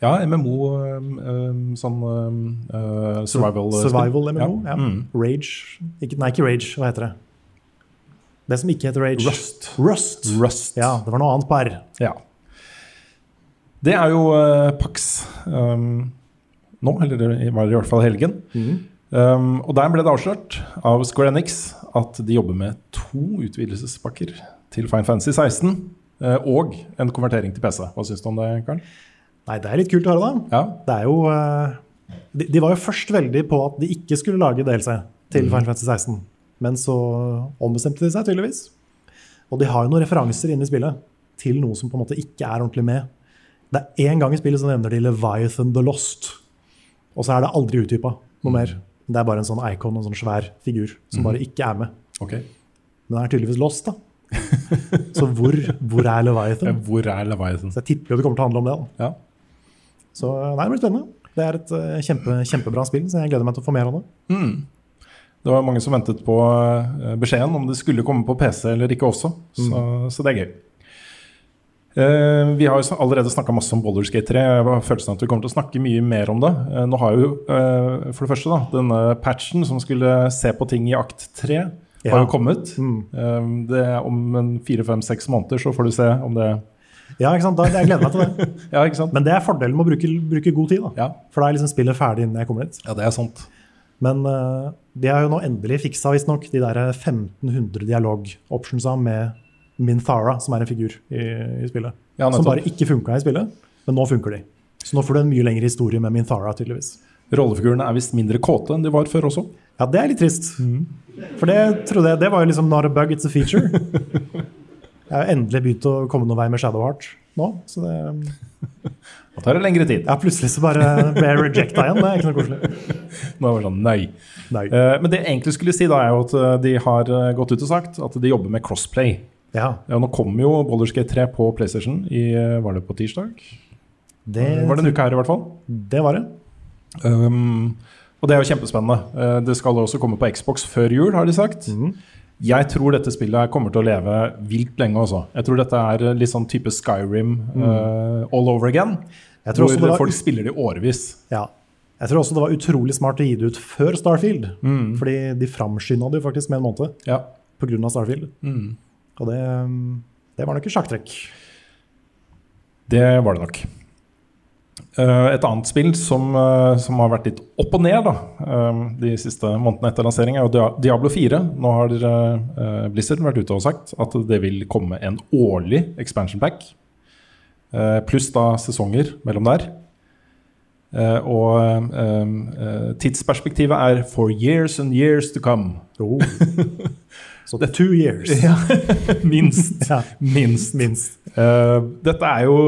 Ja, MMO, um, um, sånn um, uh, survival Survival MMO, ja. Mm. Rage. Ikke, nei, ikke Rage, hva heter det? Det som ikke heter Rage. Rust. Rust. Rust. Ja, det var noe annet på R. Ja. Det er jo uh, Pax um, nå, eller det var i hvert fall helgen. Um, og der ble det avslørt av Square Enix at de jobber med to utvidelsespakker til Fine Fantasy 16 uh, og en konvertering til PC. Hva syns du om det, Karl? Nei, det er litt kult å høre, da. Det er jo uh, de, de var jo først veldig på at de ikke skulle lage DLC til mm. Final Fantasy 16. Men så ombestemte de seg tydeligvis. Og de har jo noen referanser inne i spillet til noe som på en måte ikke er ordentlig med. Det er én gang i spillet så nevner de Leviathan the Lost. Og så er det aldri utdypa noe mer. Det er bare en sånn icon, en sånn svær figur, som Mhm. bare ikke er med. Okay. Men den er tydeligvis lost, da. så hvor, hvor er Leviathan? Ja, hvor er Leviathan? Så jeg tipper jo det kommer til å handle om det. da. Ja. Så nei, det blir spennende. Det er et eh, kjempe, kjempebra spill, så jeg gleder meg til å få mer av det. Mm. Det var mange som ventet på uh, beskjeden om det skulle komme på PC eller ikke også, så, så det er gøy. Uh, vi har jo allerede snakka masse om Baldur's Gate 3. Jeg har følelsen at vi kommer til å snakke mye mer om det. Uh, nå har jo uh, for det første da, denne patchen som skulle se på ting i akt 3, Ja. har jo kommet. Mm. det er om en fire-fem-seks måneder så får du se om det Ja, ikke sant? Da, jeg gleder meg til det. Ja, ikke sant? Men det er fordelen med å bruke, bruke god tid. da. Ja. For da er liksom spillet ferdig innen jeg kommer dit. Ja, det er sant. Men uh, de har jo nå endelig fiksa visstnok de der 1500 dialog-optionsa med Minthara, som er en figur i, i spillet. Ja, som bare ikke funka i spillet, men nå funker de. Så nå får du en mye lengre historie med Minthara, tydeligvis. Rollefigurene er visst mindre kåte enn de var før også. Ja, det er litt trist. For det trodde jeg, det var jo liksom not a bug, it's a feature. Jeg har endelig begynt å komme noen vei med Shadowheart nå, så det Da tar det lengre tid. Ja, plutselig så bare ble jeg rejecta igjen. Det er ikke noe koselig. Nå er det sånn, nei. Nei. Uh, men det jeg egentlig skulle si, da er jo at eh, de har eh, gått ut og sagt at de jobber med crossplay. Ja. nå kommer jo Baldur's 3 på PlayStation i Var det på tirsdag? Det, var det en uke her, i hvert fall. det var det. Um, og det er jo kjempespennende. Eh, det skal også komme på Xbox før jul, har de sagt. Mhm. Jeg tror dette spillet kommer til å leve vilt lenge også. Jeg tror dette er eh, litt sånn type Skyrim eh, all over again. Jeg tror hvor var- folk spiller det i årevis. Ja. Jeg tror også det var utrolig smart å gi det ut før Starfield. Mm. Fordi de framskynda det jo faktisk med en måned Ja. pga. Starfield. Mm. Og det, um, det var nok et sjakktrekk. Det var det nok. Eh, et annet spill som, eh, som har vært litt opp og ned da, eh, de siste månedene etter lansering, er jo Diablo 4. Nå har Blizzard vært ute og sagt at det vil komme en årlig expansion pack. pluss da sesonger mellom der. Og tidsperspektivet er for years and years to come. Oh. Så det er two years. Ja, minst. Ja. Minst. Minst. Uh, dette er jo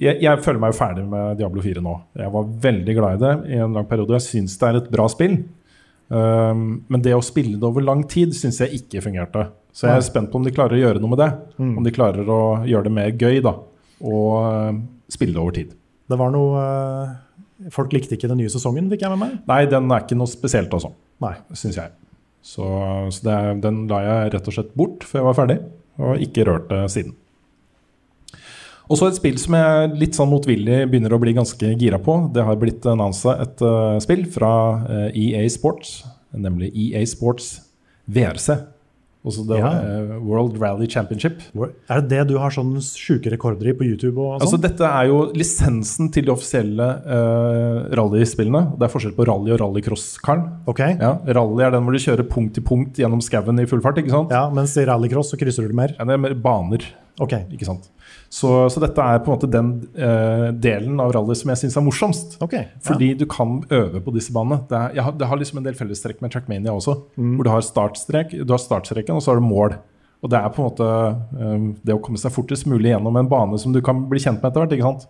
jeg, jeg føler meg jo ferdig med Diablo 4 nå. Jeg var veldig glad i det i en lang periode. Jeg syns det er et bra spill. Um, men det å spille det over lang tid syns jeg ikke fungerte. Så jeg er spent på om de klarer å gjøre noe med det. Mm. Om de klarer å gjøre det mer gøy, da. Og uh, spille det over tid. Det var noe uh, Folk likte ikke den nye sesongen, fikk jeg med meg. Nei, den er ikke noe spesielt, altså. Syns jeg. Så, så det den la jeg rett og slett bort før jeg var ferdig, og ikke rørt det siden. Og så et spill som jeg litt sånn motvillig begynner å bli ganske gira på. Det har blitt annonsa et uh, spill fra uh, EA Sports, nemlig EA Sports VRC. Også det Ja. eh, World Rally Championship. Er det det du har sånne sjuke rekorder i på YouTube? og Altså sånn? Dette er jo lisensen til de offisielle uh, rallyspillene. Det er forskjell på rally og rallycross, Karl. Okay. Ja, rally er den hvor du kjører punkt til punkt gjennom skauen i full fart. ikke sant? Ja, Mens i rallycross så krysser du det mer? Ja, det er mer baner. Ok. Ikke sant? Så, så dette er på en måte den uh, delen av rally som jeg syns er morsomst. Okay, ja. Fordi du kan øve på disse banene. Det, er, har, det har liksom en del fellestrekk med Trackmania også. Mm. Hvor du har, du har startstreken, og så har du mål. Og det er på en måte uh, det å komme seg fortest mulig gjennom en bane som du kan bli kjent med etter hvert. ikke sant?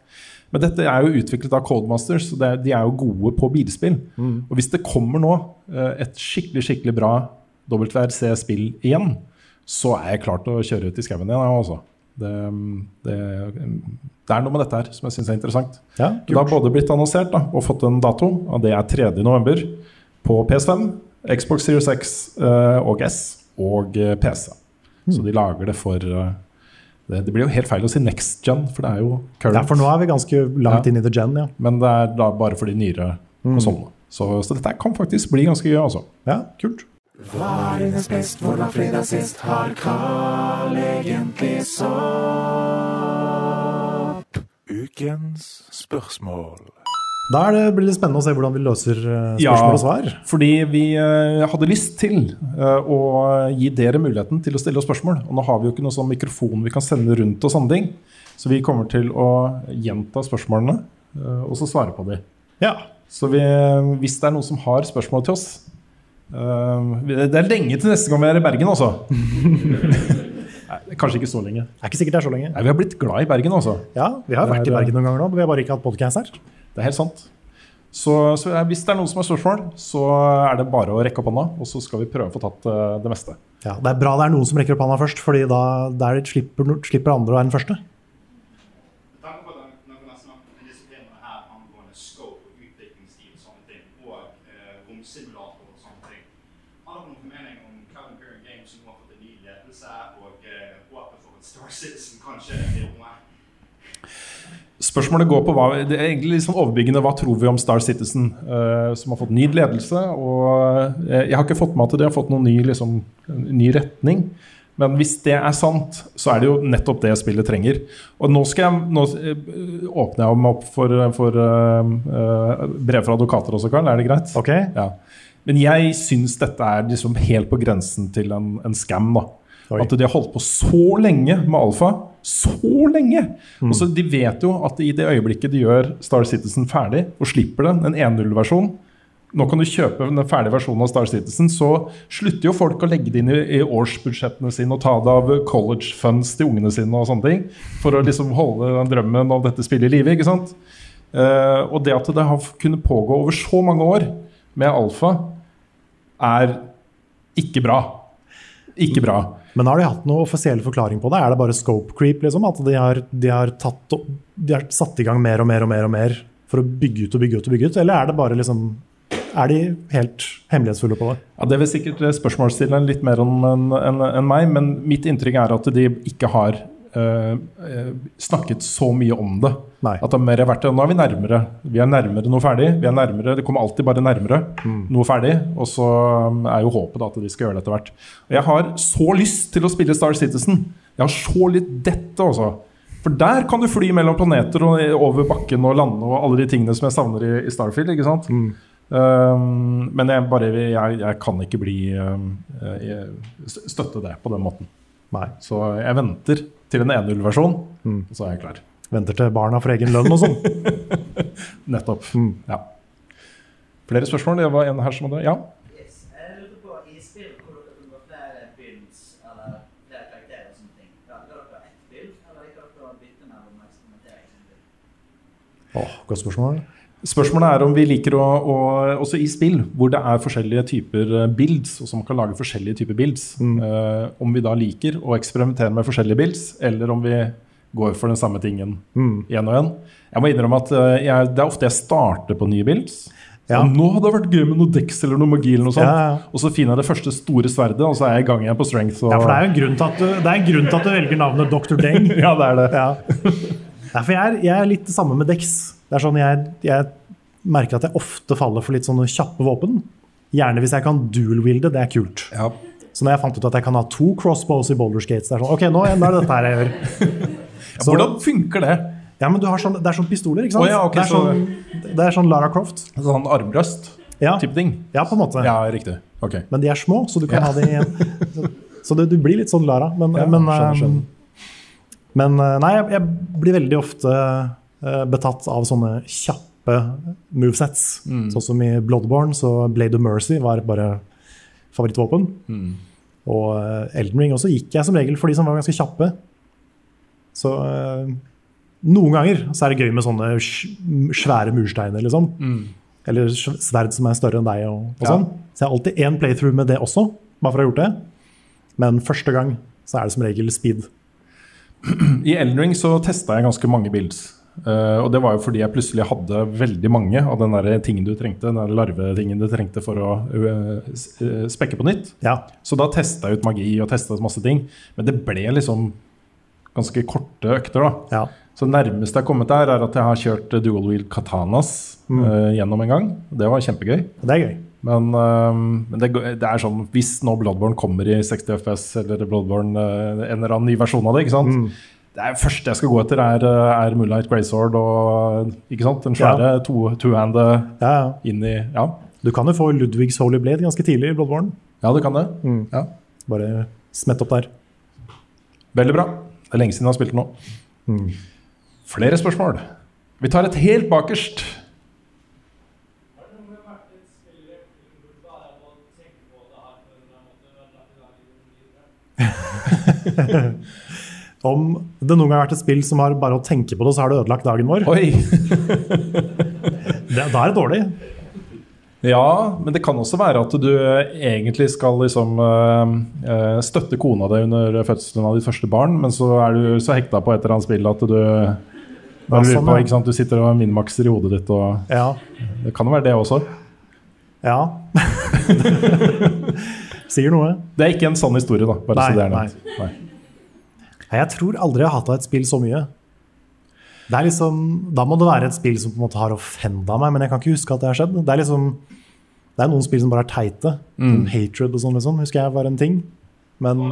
Men dette er jo utviklet av det er, de er jo gode på bilspill. Mm. Og hvis det kommer nå eh, et skikkelig skikkelig bra WRC-spill igjen, så er jeg klar til å kjøre ut i skauen igjen. også Altså. Det, det, det er noe med dette her som jeg syns er interessant. Ja, det har både blitt annonsert da, og fått en dato, og det er 3.11. på PS5, Xbox Series X eh, og S og PC. PC. Så de lager det for eh, det, det blir jo helt feil å si next gen, for det er jo current. Ja, for nå er vi ganske langt Ja. inn i the gen, ja. Men det er da bare for de nyere Mm. konsollene. Så, så dette kan faktisk bli ganske gøy, altså. Ja, kult. Hva er dines best, hvor var fredag sist? Har Carl egentlig sopp? Ukens spørsmål. Da er det, blir det spennende å se hvordan vi løser eh, spørsmål og svar. fordi vi eh, hadde lyst til eh, å gi dere muligheten til å stille oss spørsmål. Og nå har vi jo ikke noe sånn mikrofon vi kan sende rundt og sånne ting. Så vi kommer til å gjenta spørsmålene, og så svare på dem. Ja. Så vi, hvis det er noen som har spørsmål til oss Det er lenge til neste gang vi er i Bergen, altså. Nei, kanskje ikke så lenge. Det er ikke sikkert det er så lenge. Nei, Vi har blitt glad i Bergen, altså. Ja, vi har vært er, i er, Bergen noen ganger nå, men vi har bare ikke hatt podcast her. Det er helt sant. Så, så hvis det er noen som har spørsmål, så er det bare å rekke opp hånda, og så skal vi prøve å få tatt eh, det meste. Ja, Det er bra det er noen som rekker opp hånda først, Fordi da der slipper, slipper andre å være den første. Spørsmålet går på hva, det er egentlig litt sånn overbyggende hva tror vi om Star Citizen, uh, som har fått ny ledelse. og uh, Jeg har ikke fått med at de har fått noen ny, liksom, ny retning. Men hvis det er sant, så er det jo nettopp det spillet trenger. Og nå, skal jeg, nå eh, åpner jeg meg opp for, for uh, brev fra advokater også, Karl. Er det greit? Ok. Ja. Men jeg syns dette er liksom helt på grensen til en, en scam. da. Oi. At de har holdt på så lenge med alfa. Så lenge! Og så De vet jo at i det øyeblikket de gjør Star Citizen ferdig og slipper den, en 1.0-versjon Nå kan du kjøpe den ferdige versjonen av Star Citizen, så slutter jo folk å legge det inn i, i årsbudsjettene sine og ta det av college funds til ungene sine og sånne ting. For å liksom holde den drømmen om dette spillet i live. ikke sant? Eh, og det at det har kunnet pågå over så mange år med alfa, er ikke bra. Ikke bra. Men har de hatt noen offisiell forklaring på det? Er det bare scope creep? liksom? At de har, de har, tatt, de har satt i gang mer og mer og mer og mer for å bygge ut og bygge ut? og bygge ut? Eller er det bare liksom Er de helt hemmelighetsfulle på det? Ja, Det vil sikkert eh, spørsmålsstilleren litt mer om enn en, en meg, men mitt inntrykk er at de ikke har snakket så mye om det. At det har mer vært Nå er vi nærmere. Vi er nærmere noe ferdig. Vi er nærmere, Det kommer alltid bare nærmere noe ferdig. Og så um, er jo håpet da at de skal gjøre det etter hvert. Og jeg har så lyst til å spille Star Citizen. Jeg har så litt dette, altså. For der kan du fly mellom planeter og over bakken og lande og alle de tingene som jeg savner i, i Starfield. ikke sant? Um, men jeg, bare, jeg, jeg kan ikke bli um, jeg, støtte det på den måten. Nei. Så jeg venter til en 1.0-versjon, og så er jeg klar. Venter til barna får egen lønn og sånn. Nettopp. Ja. Flere spørsmål? Det var en her som hadde Ja? Jeg lurte på, i spill hvor dere har flere builds, eller flere karakterer og sånne ting, ja, dere ett build, eller liker dere å bytte mellom og eksperimentere i sin build? Åh, godt spørsmål. Spørsmålet er om vi liker å, å Også i spill hvor det er forskjellige typer eh, builds, og som kan lage forskjellige typer builds, eh, om vi da liker å eksperimentere med forskjellige builds, eller om vi går for den samme tingen Mm. igjen og igjen. Jeg må innrømme at eh, jeg, det er ofte jeg starter på nye builds. Ja. Og nå hadde det vært gøy med noe Dex eller noe magi, eller noe sånt. Ja, ja. og så finner jeg det første store sverdet, og så er jeg i gang igjen på strength. Og, Ja, for det er jo en grunn til at du, det er en grunn til at du velger navnet Dr. Deng. ja, det er det. Ja. Nei, for jeg er, jeg er litt det samme med Dex. Det er sånn jeg, jeg merker at jeg ofte faller for litt sånne kjappe våpen. Gjerne hvis jeg kan dual-wilde, det er kult. Så når jeg fant ut at jeg kan ha to crossbows i Boulder Skates, det er sånn, ok, nå, nå er det dette her jeg gjør. Så- hvordan funker det? Ja, men du har sånn, Det er sånn pistoler, ikke sant? Oh, ja, okay, det, er så- sånn, det er sånn Lara Croft. Sånn armbrøst? Ja. Type ting? Ja, på en måte. Ja, riktig. Ok. Men de er små, så du kan Ja. ha de. Så, så det, du blir litt sånn Lara. Men, Ja, men, skjønner, eh, skjønner. men eh, nei, jeg, jeg blir veldig ofte betatt av sånne kjappe movesets. Mm. Sånn som i Bloodborne, så Blade of Mercy var bare favorittvåpen. Mm. Og eh, Elden Ring også gikk jeg som regel for de som var ganske kjappe. Så eh, noen ganger så er det gøy med sånne svære mursteiner, liksom. Mm. Eller sv- sverd som er større enn deg. Og, og Ja. sånn. Så jeg har alltid én playthrough med det også, bare for å ha gjort det. Men første gang så er det som regel speed. I Elden Ring så testa jeg ganske mange builds. Eh, og det var jo fordi jeg plutselig hadde veldig mange av den der tingen du trengte, den der larvetingen du trengte for å uh, spekke på nytt. Så da testa jeg ut magi og testa masse ting. Men det ble liksom ganske korte økter, da. Så det nærmeste jeg har kommet der, er at jeg har kjørt dual wheel katanas Mm. uh, gjennom en gang. Det var kjempegøy. Det er gøy. Men, men det, det er sånn Hvis nå Bloodborne kommer i 60 FPS, eller Bloodborne en eller annen ny versjon av det ikke sant? Mm. Det første jeg skal gå etter, er, eh, er Moonlight Greysword og ikke sant? den svære Ja. to- two-hande Ja, inn i Ja, Du kan jo få Ludvigs Holy Blade ganske tidlig i Bloodborne. ja du kan det. Mm. Ja. Bare smett opp der. Veldig bra. Det er lenge siden jeg har spilt den nå. Mm. Flere spørsmål. Vi tar et helt bakerst. Om det noen gang har vært et spill som har bare å tenke på det, så har det ødelagt dagen vår. Oi! det, da er det dårlig. Ja, men det kan også være at du egentlig skal liksom øh, støtte kona di under fødselen av ditt første barn, men så er du så hekta på et eller annet spill at du ja, sånn, på? Du sitter og minmakser i hodet ditt. Og Ja. Det kan jo være det også. Ja. Sier noe. Det er ikke en sann historie, da. Bare Nei, så det er nevnt. Nei. Nei, Jeg tror aldri jeg har hata et spill så mye. Det er liksom, da må det være et spill som på en måte har offenda meg, men jeg kan ikke huske at det har skjedd. Det er liksom, det er noen spill som bare er teite. Mm. Hatred og sånn, liksom, husker jeg var en ting. Men,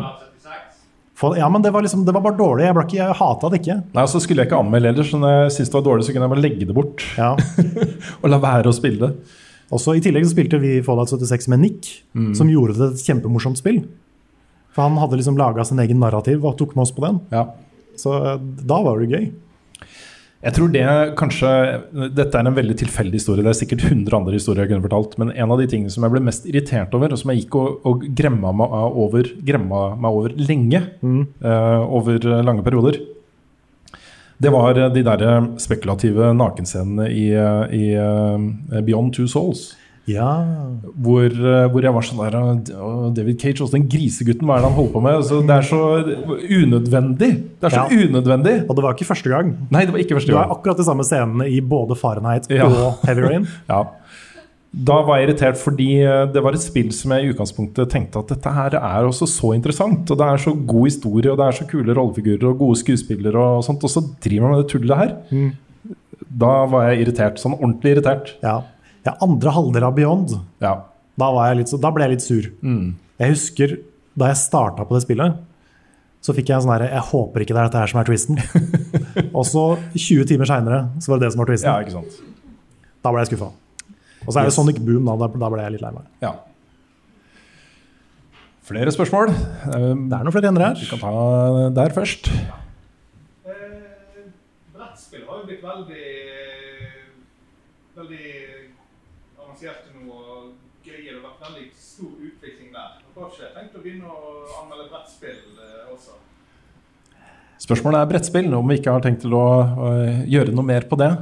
For- ja, men det var, liksom, det var bare dårlig. Jeg, ikke, jeg hata det ikke. Nei, så skulle jeg ikke anmelde heller, så når jeg syntes det var dårlig, så kunne jeg bare legge det bort. og la være å spille det. Også I tillegg så spilte vi Fallout 76 med Nick, Mm. som gjorde det et kjempemorsomt spill. For han hadde liksom laga sin egen narrativ og tok med oss på den. Så eh, da var det gøy. Jeg tror det kanskje Dette er en veldig tilfeldig historie. Det er sikkert 100 andre historier jeg kunne fortalt. Men en av de tingene som jeg ble mest irritert over, og som jeg gikk og, og gremma, meg over, gremma meg over lenge, eh, over lange perioder, det var de der spekulative nakenscenene i, eh, i uh, Beyond Two Souls. Ja. Hvor, eh, hvor jeg var sånn der David Cage, også den grisegutten, hva er det han holder på med? Så det er så unødvendig. Det er så Ja. unødvendig. Og det var ikke første gang. Nei, det var ikke første Du gang. har akkurat de samme scenene i både Fahrenheit Ja. og Heavy Rain. ja. Da var jeg irritert fordi eh, det var et spill som jeg i utgangspunktet tenkte at dette her er også så interessant. Og det er så god historie, og det er så kule rollefigurer og gode skuespillere, og sånt, og så driver man med det tullet her. Mm. Da var jeg irritert. Sånn ordentlig irritert. Ja. Ja, andre halvdel av Beyond, Ja. da, var jeg litt, da ble jeg litt sur. Mm. Jeg husker da jeg starta på det spillet, så fikk jeg en sånn herre Jeg håper ikke det er dette her som er twisten. og så 20 timer seinere så var det det som var twisten. Ja, ikke sant. Da ble jeg skuffa. Og så er det Yes. Sonic Boom, da. Da, ble jeg litt lei meg. Ja. Flere spørsmål? Det er noen flere ender her. Vi kan ta der først. Brettspill har jo blitt veldig veldig avanserte noe greier. Det har vært veldig stor utvikling der. Dere har ikke tenkt å begynne å anmelde brettspill eh, også? Spørsmålet er brettspill, om vi ikke har tenkt til å gjøre noe mer på det.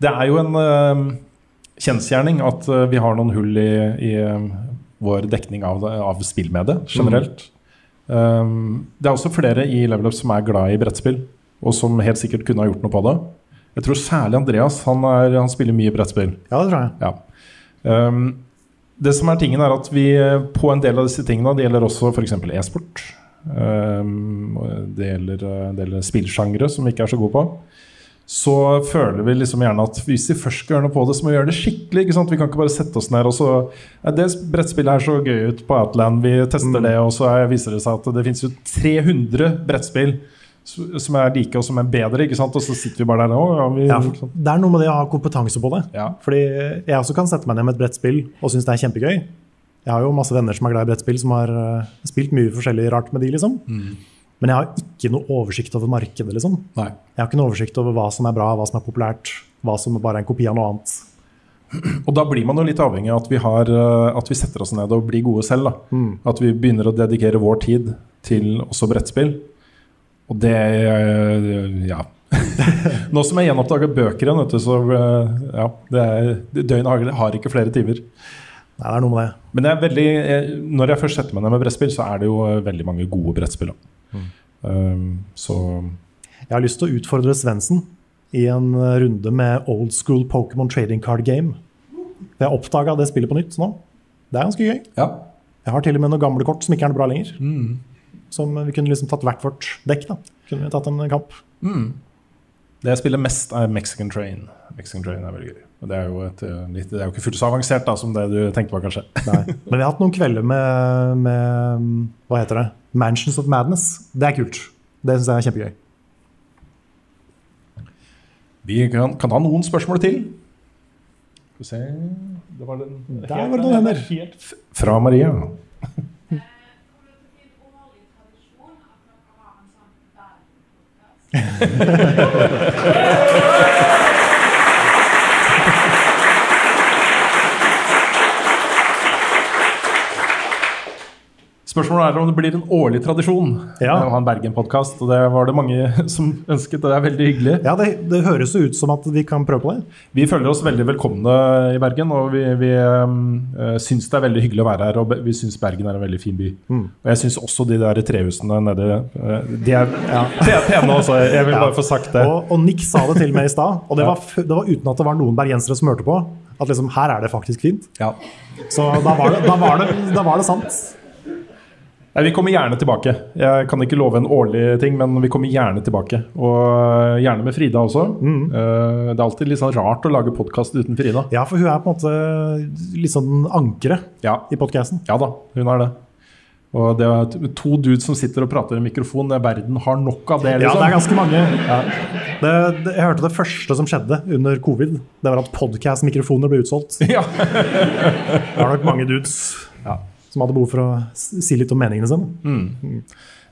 Det er jo en uh, kjensgjerning at øh, vi har noen hull i, i vår dekning av, av spillmedie generelt. Um, det er også flere i Level Up som er glad i brettspill, og som helt sikkert kunne ha gjort noe på det. Jeg tror særlig Andreas. Han, er, han spiller mye brettspill. Ja, det tror jeg. Ja. Um, det som er tingen er at vi eh, på en del av disse tingene, det gjelder også f.eks. e-sport. Um, det gjelder eh, en del spillsjangre som vi ikke er så gode på. Så føler vi liksom gjerne at hvis vi først skal gjøre noe på det, så må vi gjøre det skikkelig. Vi kan ikke bare sette oss ned og så er Det brettspillet her så gøy ut på Outland, vi tester det, og så er- viser det seg at det finnes jo 300 brettspill som er like og som er bedre, ikke sant? Og så sitter vi bare der nå ja, vi, Ja, det er noe med det å ha kompetanse på det. Fordi jeg også kan sette meg ned med et brettspill og synes det er kjempegøy. Jeg har jo masse venner som er glad i brettspill, som har eh, spilt mye forskjellig rart med de, liksom. Men jeg har ikke noe oversikt over markedet, liksom. Nei. Jeg har ikke noe oversikt over hva som er bra, hva som er populært, hva som bare er en kopi av noe annet. Og da blir man jo litt avhengig av at vi, har, eh, at vi setter oss ned og blir gode selv. Mm. At vi begynner å dedikere vår tid til også brettspill. Og det eh, Ja. Nå som jeg gjenoppdaga bøker igjen, vet du, så eh, ja, det er, døgnet har, har ikke flere timer. Nei, det er noe med det. Men det er veldig, eh, når jeg først setter meg ned med brettspill, så er det jo veldig mange gode brettspill. Mm. Um, så Jeg har lyst til å utfordre Svendsen i en runde med old school Pokémon trading card game. Jeg oppdaga det spillet på nytt nå. Det er ganske gøy. Jeg har til og med noen gamle kort som ikke er noe bra lenger. Mm. Som vi kunne liksom tatt hvert vårt dekk. da. Kunne vi tatt en kamp. Mm. Det jeg spiller mest, er Mexican Train. Mexican Train er veldig gøy. Og det er jo, et, eh, litt, det er jo ikke fullt så avansert da, som det du tenkte på, kanskje. Nei. Men vi har hatt noen kvelder med, med hva heter det? Mansions of Madness. Det er kult. Det syns jeg er kjempegøy. Vi kan, kan ta noen spørsmål til. Skal vi se Det var den Der var det noen hender. Fra Maria. Yeah. Spørsmålet er om det blir en årlig tradisjon Ja. å ha en Bergen-podkast. Og det var det mange som ønsket, og det er veldig hyggelig. Ja, det, det høres jo ut som at vi kan prøve på det. Vi føler oss veldig velkomne i Bergen, og vi, vi øh, syns det er veldig hyggelig å være her. Og vi syns Bergen er en veldig fin by. Mm. Og jeg syns også de der trehusene nede eh, De er, er pene også. Jeg vil Ja. bare få sagt det. Og, og Nick sa det til meg i stad, og det Ja. var, det var uten at det var noen bergensere som hørte på. At liksom, her er det faktisk fint. Ja. Så da var det, da var det, da var det sant. Nei, vi kommer gjerne tilbake. Jeg kan ikke love en årlig ting, men vi kommer gjerne tilbake. Og eh, gjerne med Frida også. Mm. Det er alltid litt sånn rart å lage podkast uten Frida. Ja, for hun er på en måte litt sånn ankeret i podkasten. Ja da, hun er det. Og det er to dudes som sitter og prater i en mikrofon. Verden har nok av det. Liksom. Ja, det er ganske mange. Det, det, jeg hørte det første som skjedde under covid. Det var at podcast-mikrofoner ble utsolgt. Ja. det var nok mange dudes som hadde behov for å si litt om meningene sine. Mm.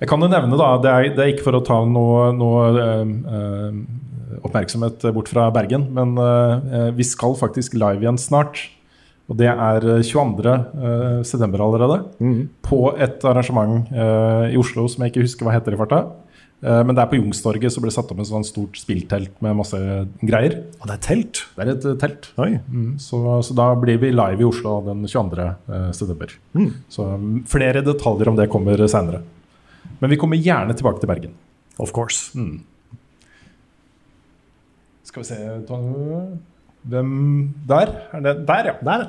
Jeg kan jo nevne, da, det er, det er ikke for å ta noe, noe eh, eh, oppmerksomhet bort fra Bergen, men eh, vi skal faktisk live igjen snart. Og det er eh, 22. eh, september allerede. På et arrangement eh, i Oslo som jeg ikke husker hva heter i farta. Eh, men det er på Youngstorget, så ble det satt opp et sånn stort spilltelt med masse greier. Og det er telt? Det er et eh, telt. Mm, så, så da blir vi live i Oslo den 22. eh, september. Mm. Så mm, flere detaljer om det kommer seinere. Men vi kommer gjerne tilbake til Bergen. Of course. Mm. Skal vi se Hvem Der? Er det der, ja. Der.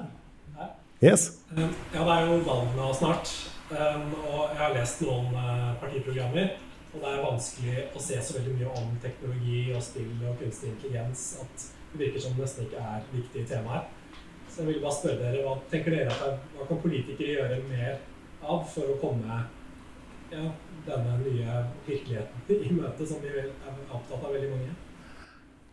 Yes. Ja, det er jo valg snart. Um, og jeg har lest noen partiprogrammer. Og det er vanskelig å se så veldig mye om teknologi og spill og kunstig intelligens at det virker som det nesten ikke er viktige temaer. Så jeg vil bare spørre dere, hva tenker dere at hva kan politikere gjøre mer av for å komme ja, denne nye virkeligheten i møte, som vi er opptatt av veldig mange?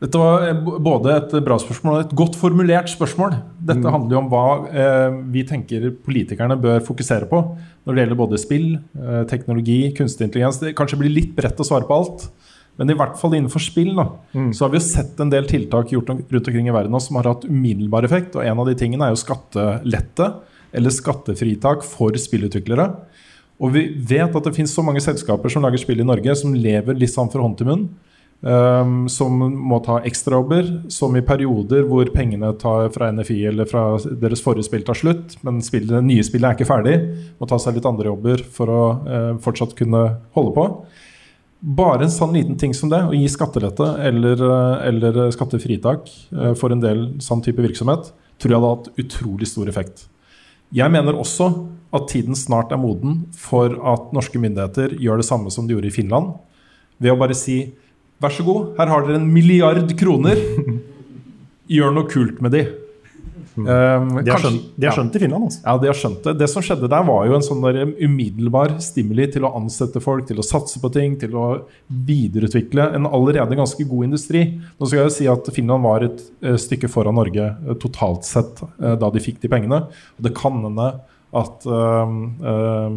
Dette var eh, både et bra spørsmål og et godt formulert spørsmål. Dette Mm. handler jo om hva eh, vi tenker politikerne bør fokusere på når det gjelder både spill, eh, teknologi, kunstig intelligens. Det kanskje blir litt bredt å svare på alt, men i hvert fall innenfor spill da, så har vi jo sett en del tiltak gjort rundt omkring i verden som har hatt umiddelbar effekt. og En av de tingene er jo skattelette eller skattefritak for spillutviklere. Og vi vet at det finnes så mange selskaper som lager spill i Norge, som lever litt sånn fra hånd til munn. Um, som må ta ekstrajobber, som i perioder hvor pengene tar fra NFI eller fra deres forrige spill tar slutt, men spillet, det nye spillet er ikke ferdig, må ta seg litt andre jobber for å uh, fortsatt kunne holde på. Bare en sånn liten ting som det, å gi skattelette eller, eh, eller skattefritak uh, for en del sånn type virksomhet, tror jeg hadde hatt utrolig stor effekt. Jeg mener også at tiden snart er moden for at norske myndigheter gjør det samme som de gjorde i Finland. Ved å bare si vær så god, her har dere en milliard kroner. Gjør noe kult med de. Um, De har skjønt, de har skjønt det i Finland. Altså. ja, de har skjønt det. Det som skjedde der, var jo en sånn der umiddelbar stimuli til å ansette folk, til å satse på ting, til å videreutvikle en allerede ganske god industri. Nå skal jeg jo si at Finland var et eh, stykke foran Norge eh, totalt sett eh, da de fikk de pengene. Og det kan hende at øhm, øhm,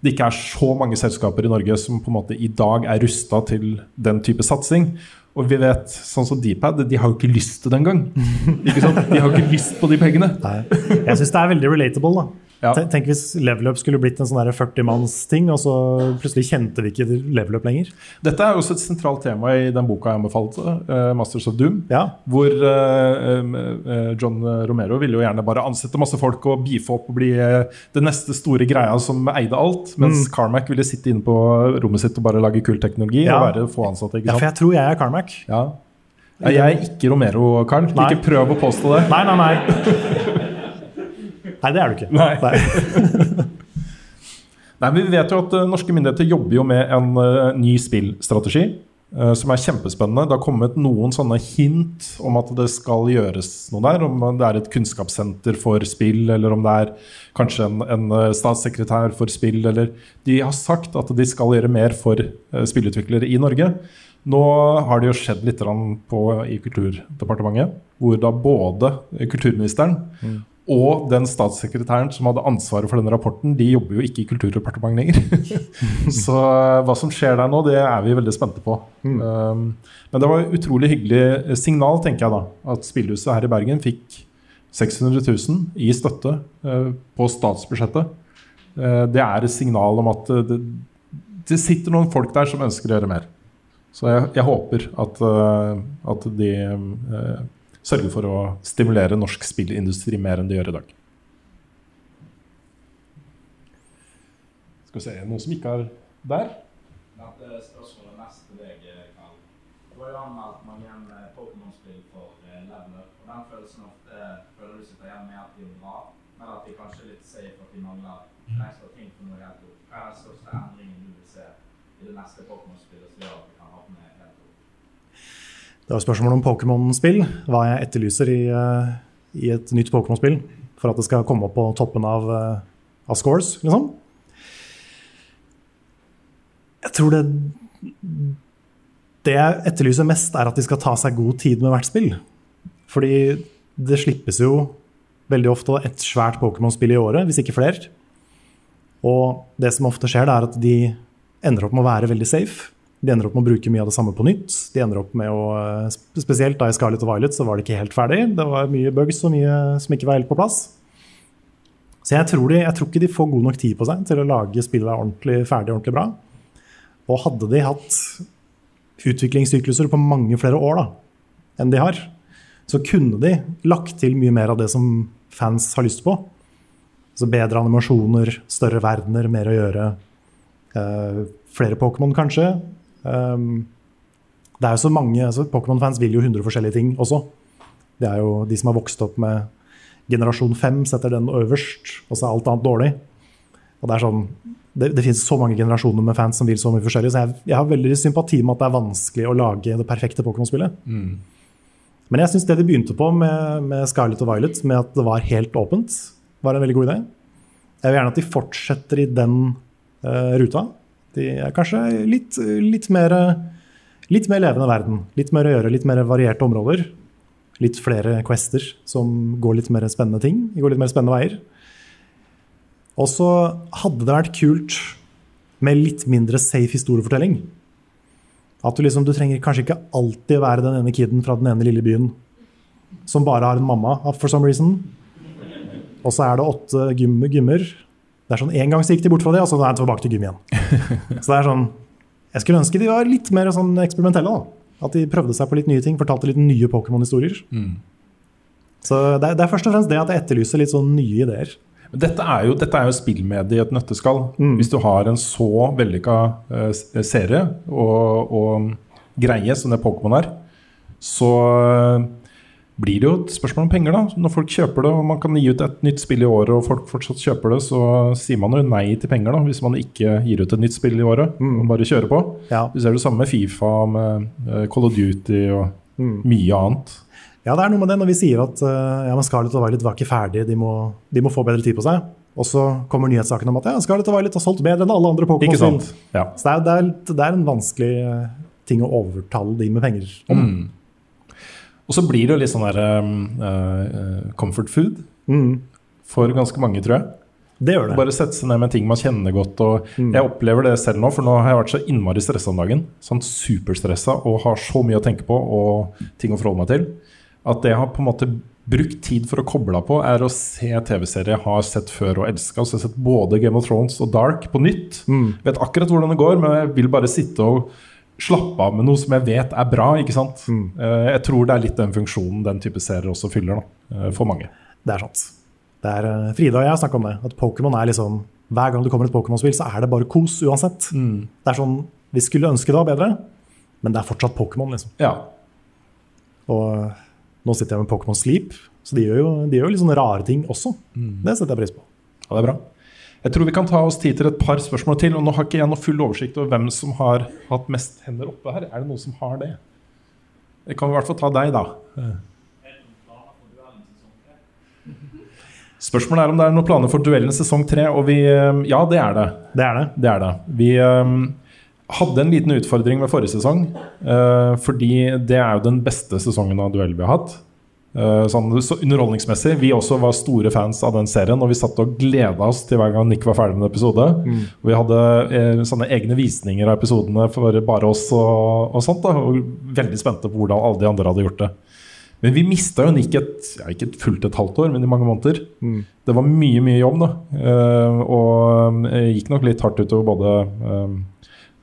det ikke er så mange selskaper i Norge som på en måte i dag er rusta til den type satsing. Og vi vet, sånn som Dpad, de har jo ikke lyst til det engang. De har ikke lyst på de pengene. Jeg syns det er veldig relatable. da. Tenk- Tenk hvis Level Up skulle blitt en sånn 40-manns-ting, og så plutselig kjente vi ikke Level Up lenger. Dette er også et sentralt tema i den boka jeg anbefalte, uh, 'Masters of Doom'. Hvor uh, uh, John Romero ville jo gjerne bare ansette masse folk og beefe opp og bli det neste store greia som eide alt. Mens Mm. Carmack ville sitte inne på rommet sitt og bare lage kul teknologi Ja. og være få ansatte. Ja, for jeg tror jeg er Carmack. Ja. Ja, jeg er ikke Romero. Nei. Ikke prøv å påstå det. Nei, nei, nei. Nei, det er du ikke. Nei. Nei, Nei, Vi vet jo at eh, norske myndigheter jobber jo med en uh, ny spillstrategi. uh, som er kjempespennende. Det har kommet noen sånne hint om at det skal gjøres noe der. Om det er et kunnskapssenter for spill, eller om det er kanskje en, en statssekretær for spill. Eller de har sagt at de skal gjøre mer for uh, spillutviklere i Norge. Nå har det jo skjedd litt på, i Kulturdepartementet, hvor da både kulturministeren Mm. Og den statssekretæren som hadde ansvaret for denne rapporten, de jobber jo ikke i Kulturdepartementet lenger. Så eh, hva som skjer der nå, det er vi veldig spente på. Um, men det var et utrolig hyggelig signal, tenker jeg da, at Spillhuset her i Bergen fikk 600 000 i støtte eh, på statsbudsjettet. Eh, det er et signal om at eh, det, det sitter noen folk der som ønsker å gjøre mer. Så jeg, jeg håper at, eh, at de eh, sørger for å stimulere norsk spillindustri mer enn de gjør i dag. Skal vi se, noen som ikke er der? Dette spørsmålet mest til deg, Karl. Du har jo anmeldt mange eh, Pokémon-spill for eh, Leveler, og den følelsen ofte føler du sitter igjen med at de er bra, men at de kanskje er litt safe, at de mangler en ekstra ting for noe helt opp. Hva er den største endringen du vil se i det neste Pokémon-spillet som gjør at vi kan havne helt opp? Det var spørsmål om Pokémon-spill. Hva jeg etterlyser i, eh, i et nytt Pokémon-spill for at det skal komme opp på toppen av, eh, av scores, liksom. Jeg tror det Det jeg etterlyser mest, er at de skal ta seg god tid med hvert spill. Fordi det slippes jo veldig ofte et svært Pokémon-spill i året, hvis ikke flere. Og det som ofte skjer, er at de ender opp med å være veldig safe. De ender opp med å bruke mye av det samme på nytt. De ender opp med å, eh, Spesielt da i Scarlet og Violet så var det ikke helt ferdig. Det var mye bugs og mye som ikke var helt på plass. Så jeg tror, de, jeg tror ikke de får god nok tid på seg til å lage spillet ordentlig ferdig ordentlig bra. Og hadde de hatt utviklingssykluser på mange flere år da, enn de har, så kunne de lagt til mye mer av det som fans har lyst på. Så bedre animasjoner, større verdener, mer å gjøre. Eh, flere Pokémon, kanskje. Um, det er jo så mange, altså Pokémon-fans vil jo 100 forskjellige ting også. Det er jo de som har vokst opp med generasjon 5, setter den øverst, og så er alt annet dårlig. Og Det er sånn, det, det finnes så mange generasjoner med fans som vil så mye forskjellig, så jeg, jeg har veldig sympati med at det er vanskelig å lage det perfekte Pokémon-spillet. Mm. Men jeg syns det de begynte på med, med Scarlet og Violet, med at det var helt åpent, var en veldig god idé. Jeg vil gjerne at de fortsetter i den uh, ruta. De er kanskje litt, litt, mer, litt mer levende verden. Litt mer å gjøre, litt mer varierte områder. Litt flere quester som går litt mer spennende ting. Går litt mer spennende veier. Og så hadde det vært kult med litt mindre safe historiefortelling. At du liksom, du trenger kanskje ikke alltid være den ene kiden fra den ene lille byen som bare har en mamma for some reason. Og så er det åtte gym, gymmer. Det er sånn, En gang så gikk de bort fra det, og så er de tilbake til gym igjen. Så det er sånn, Jeg skulle ønske de var litt mer sånn eksperimentelle. da. At de prøvde seg på litt nye ting, fortalte litt nye Pokémon-historier. Mm. Så det er, det er først og fremst det at jeg etterlyser litt sånn nye ideer. Dette er jo, dette er jo spillmedie i et nøtteskall. Hvis du har en så vellykka uh, serie og, og greie som det Pokémon er, så eh, blir det jo et spørsmål om penger. da Når folk kjøper det, og man kan gi ut et nytt spill i året, og folk fortsatt kjøper det, så sier man jo nei til penger da hvis man ikke gir ut et nytt spill i året. Og bare kjører på. Du ser det samme med Fifa, med eh, Call of Duty og Mm. mye annet. Ja, det er noe med det når vi sier at uh, ja, men Scarlett og Violet var ikke ferdig, de må, de må få bedre tid på seg. Og så kommer nyhetssaken om at ja, Scarlett og Violet har solgt bedre enn alle andre sant? Ja. Så det er, det, er, det er en vanskelig eh, ting å overtale de med penger om. Mm. Og så blir det jo litt sånn der um, uh, comfort food Mm. for ganske mange, tror jeg. Det gjør det. Bare sette seg ned med ting man kjenner godt. Og Jeg opplever det selv nå, for nå har jeg vært så innmari stressa om dagen. Sånn superstressa og har så mye å tenke på og ting å forholde meg til. At det jeg har på en måte brukt tid for å koble av på, er å se TV-serier jeg har sett før og elska. Så jeg har sett både Game of Thrones og Dark på nytt. Vet akkurat hvordan det går, men jeg vil bare sitte og slappe av med noe som jeg vet er bra. ikke sant? Eh, Jeg tror det er litt den funksjonen den type serier også fyller, da, eh, for mange. Det er sant. Det er, eh, Frida og jeg har snakka om det. At Pokémon er liksom Hver gang det kommer et Pokémon-spill, så er det bare kos uansett. Det er sånn Vi skulle ønske det var bedre, men det er fortsatt Pokémon, liksom. Ja. Og nå sitter jeg med Pokémon Sleep, så de gjør jo, de gjør jo litt sånne rare ting også. Mm. Det setter jeg pris på. Ja, det er bra. Jeg tror vi kan ta oss tid til et par spørsmål til. Og nå har ikke jeg noe full oversikt over hvem som har hatt mest hender oppe her. Er det noen som har det? Jeg kan i hvert fall ta deg, da. Spørsmålet er om det er noen planer for duellen sesong tre. Og vi eh, Ja, det er det. Det er det. Det er det. Vi um, hadde en liten utfordring med forrige sesong. Uh, fordi det er jo den beste sesongen av duell vi har hatt. Eh, sånn, så underholdningsmessig. Vi også var store fans av den serien, og vi satt og gleda oss til hver gang Nick var ferdig med en episode. Mm. Vi hadde eh, sånne egne visninger av episodene for bare oss og, og sånt. Da, og veldig spente på hvordan alle de andre hadde gjort det. Men vi mista jo Nick et, ja, ikke et fullt et halvt år, men i mange måneder. Mm. Det var mye, mye jobb, da. Eh, og det gikk nok litt hardt utover både eh,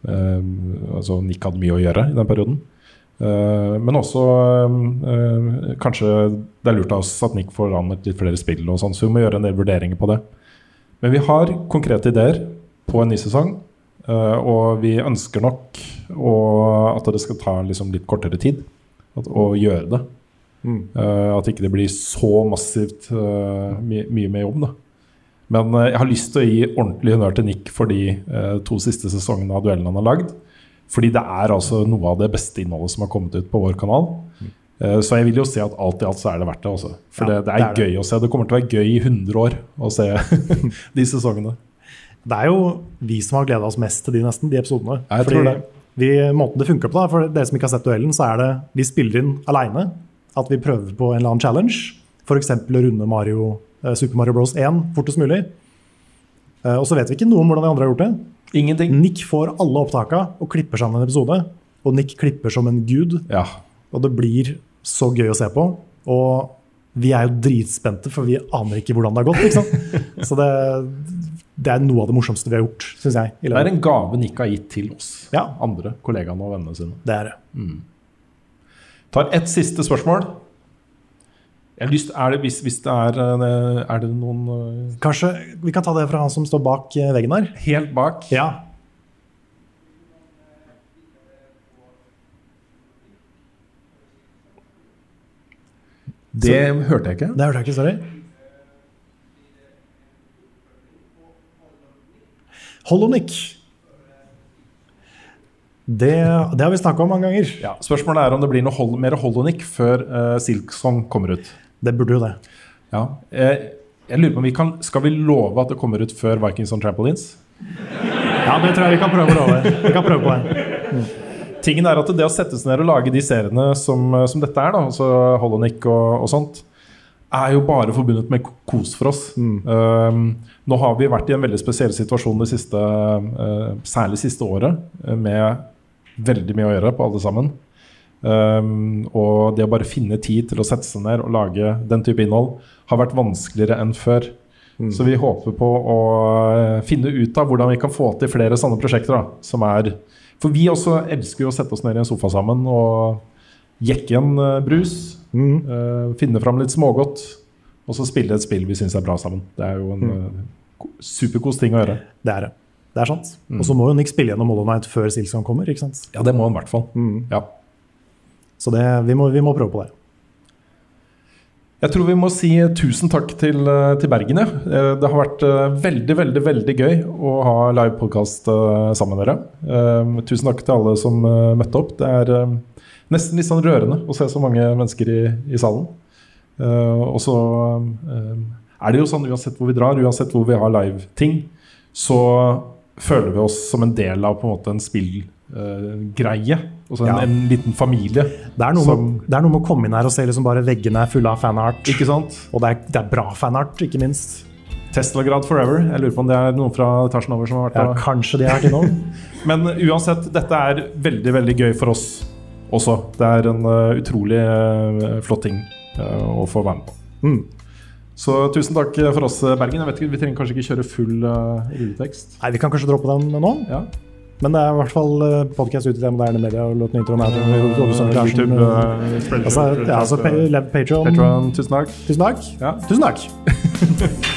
eh, Altså, Nick hadde mye å gjøre i den perioden. Eh, men også eh, kanskje det er lurt av oss at Nick får an litt flere spill, og sånn, så vi må gjøre en del vurderinger på det. Men vi har konkrete ideer på en ny sesong, eh, og vi ønsker nok at det skal ta liksom litt kortere tid å gjøre det. Mm. At ikke det blir så massivt eh, my mye mer jobb. Da. Men jeg har lyst til å gi ordentlig honnør til Nick for de to siste sesongene av duellene han har lagd. Fordi det er altså noe av det beste innholdet som har kommet ut på vår kanal. Eh, så jeg vil jo si at alt i alt så er det verdt det. Også. For Ja, det, det er det er det. gøy å se. Det kommer til å være gøy i 100 år å se de sesongene. Det er jo vi som har gleda oss mest til de nesten, de episodene. jeg tror det. Vi, måten det funker på, da, for dere som ikke har sett duellen, så er det vi spiller inn aleine. At vi prøver på en eller annen challenge. F.eks. å runde Mario, eh, Super Mario Bros. 1 fortest mulig. Eh, og så vet vi ikke noe om hvordan de andre har gjort det. Ingenting. Nick får alle opptaka og klipper sammen en episode. Og Nick klipper som en gud. Og det blir så gøy å se på. Og vi er jo dritspente, for vi aner ikke hvordan det har gått. Så det, det er noe av det morsomste vi har gjort, syns jeg. i Det er en gave Nick har gitt til oss, andre kollegaene og vennene sine. Det er det. Mm. Tar ett siste spørsmål. Lyst, er det, hvis, hvis det er eh, Er det noen eh, Kanskje vi kan ta det fra han som står bak eh, veggen her? Helt bak? Ja. Det hørte jeg ikke. Det hørte jeg ikke, sorry. Holonic. Det, det har vi snakka om mange ganger. Ja, spørsmålet er om det blir noe hold, mer Holonic før uh, Silksong kommer ut. Det burde jo det. Ja. Eh, jeg lurer på om vi kan, Skal vi love at det kommer ut før Vikings on Trampolines? Ja, det tror jeg vi kan prøve å love. Vi kan prøve på det. Tingen er at det å sette seg ned og lage de seriene som, som dette er, da, altså Holonic og, og sånt, er jo bare forbundet med kos for oss. Um, nå har vi vært i en veldig spesiell situasjon det siste, uh, særlig siste året, uh, med veldig mye å gjøre på alle sammen. Um, og det å bare finne tid til å sette seg ned og lage den type innhold har vært vanskeligere enn før. Så vi håper på å uh, finne ut av hvordan vi kan få til flere sånne prosjekter. Da, som er For vi også elsker jo å sette oss ned i en sofa sammen og jekke en brus. brus. uh, finne fram litt smågodt. Og så spille et spill vi syns er bra sammen. Det er jo en uh, superkos ting å gjøre. Det er det. Det er sant. Mm. Og så må jo Nick spille gjennom Hollow Night før Silksong kommer. ikke sant? Ja, det må han i hvert fall. Ja. Så det, vi, må, vi må prøve på det. Jeg tror vi må si tusen takk til, eh, til Bergen. Eh, Det har vært eh, veldig veldig, veldig gøy å ha live podkast sammen med dere. Tusen takk til alle som møtte opp. Det er nesten litt sånn rørende å se så mange mennesker i, i salen. Og så er det jo sånn uansett hvor vi drar, uansett hvor vi har live-ting, så føler vi oss som en del av på en måte en spillgreie. Altså en, Ja. en liten familie. Det er, som- med, det er noe med å komme inn her og se liksom bare veggene er fulle av fanart. Ikke sant? Og det er, det er bra fanart, ikke minst. Tesla-grad forever. Jeg lurer på om det er noen fra etasjen over som har vært Ja, og- kanskje de har vært innom. Men uansett, dette er veldig, veldig gøy for oss også. Det er en uh, utrolig uh, flott ting å få være med på. Mm. Så tusen takk for oss, Bergen. Jeg vet ikke, Vi trenger kanskje ikke kjøre full uh, rulletekst. Nei, Vi kan kanskje droppe den nå. Men det er i hvert fall podkast ut i det moderne media. og låten intro med Uh, YouTube, uh, altså, ja, altså, pa Patreon. Patreon, tusen takk. Tusen takk. Tusen takk.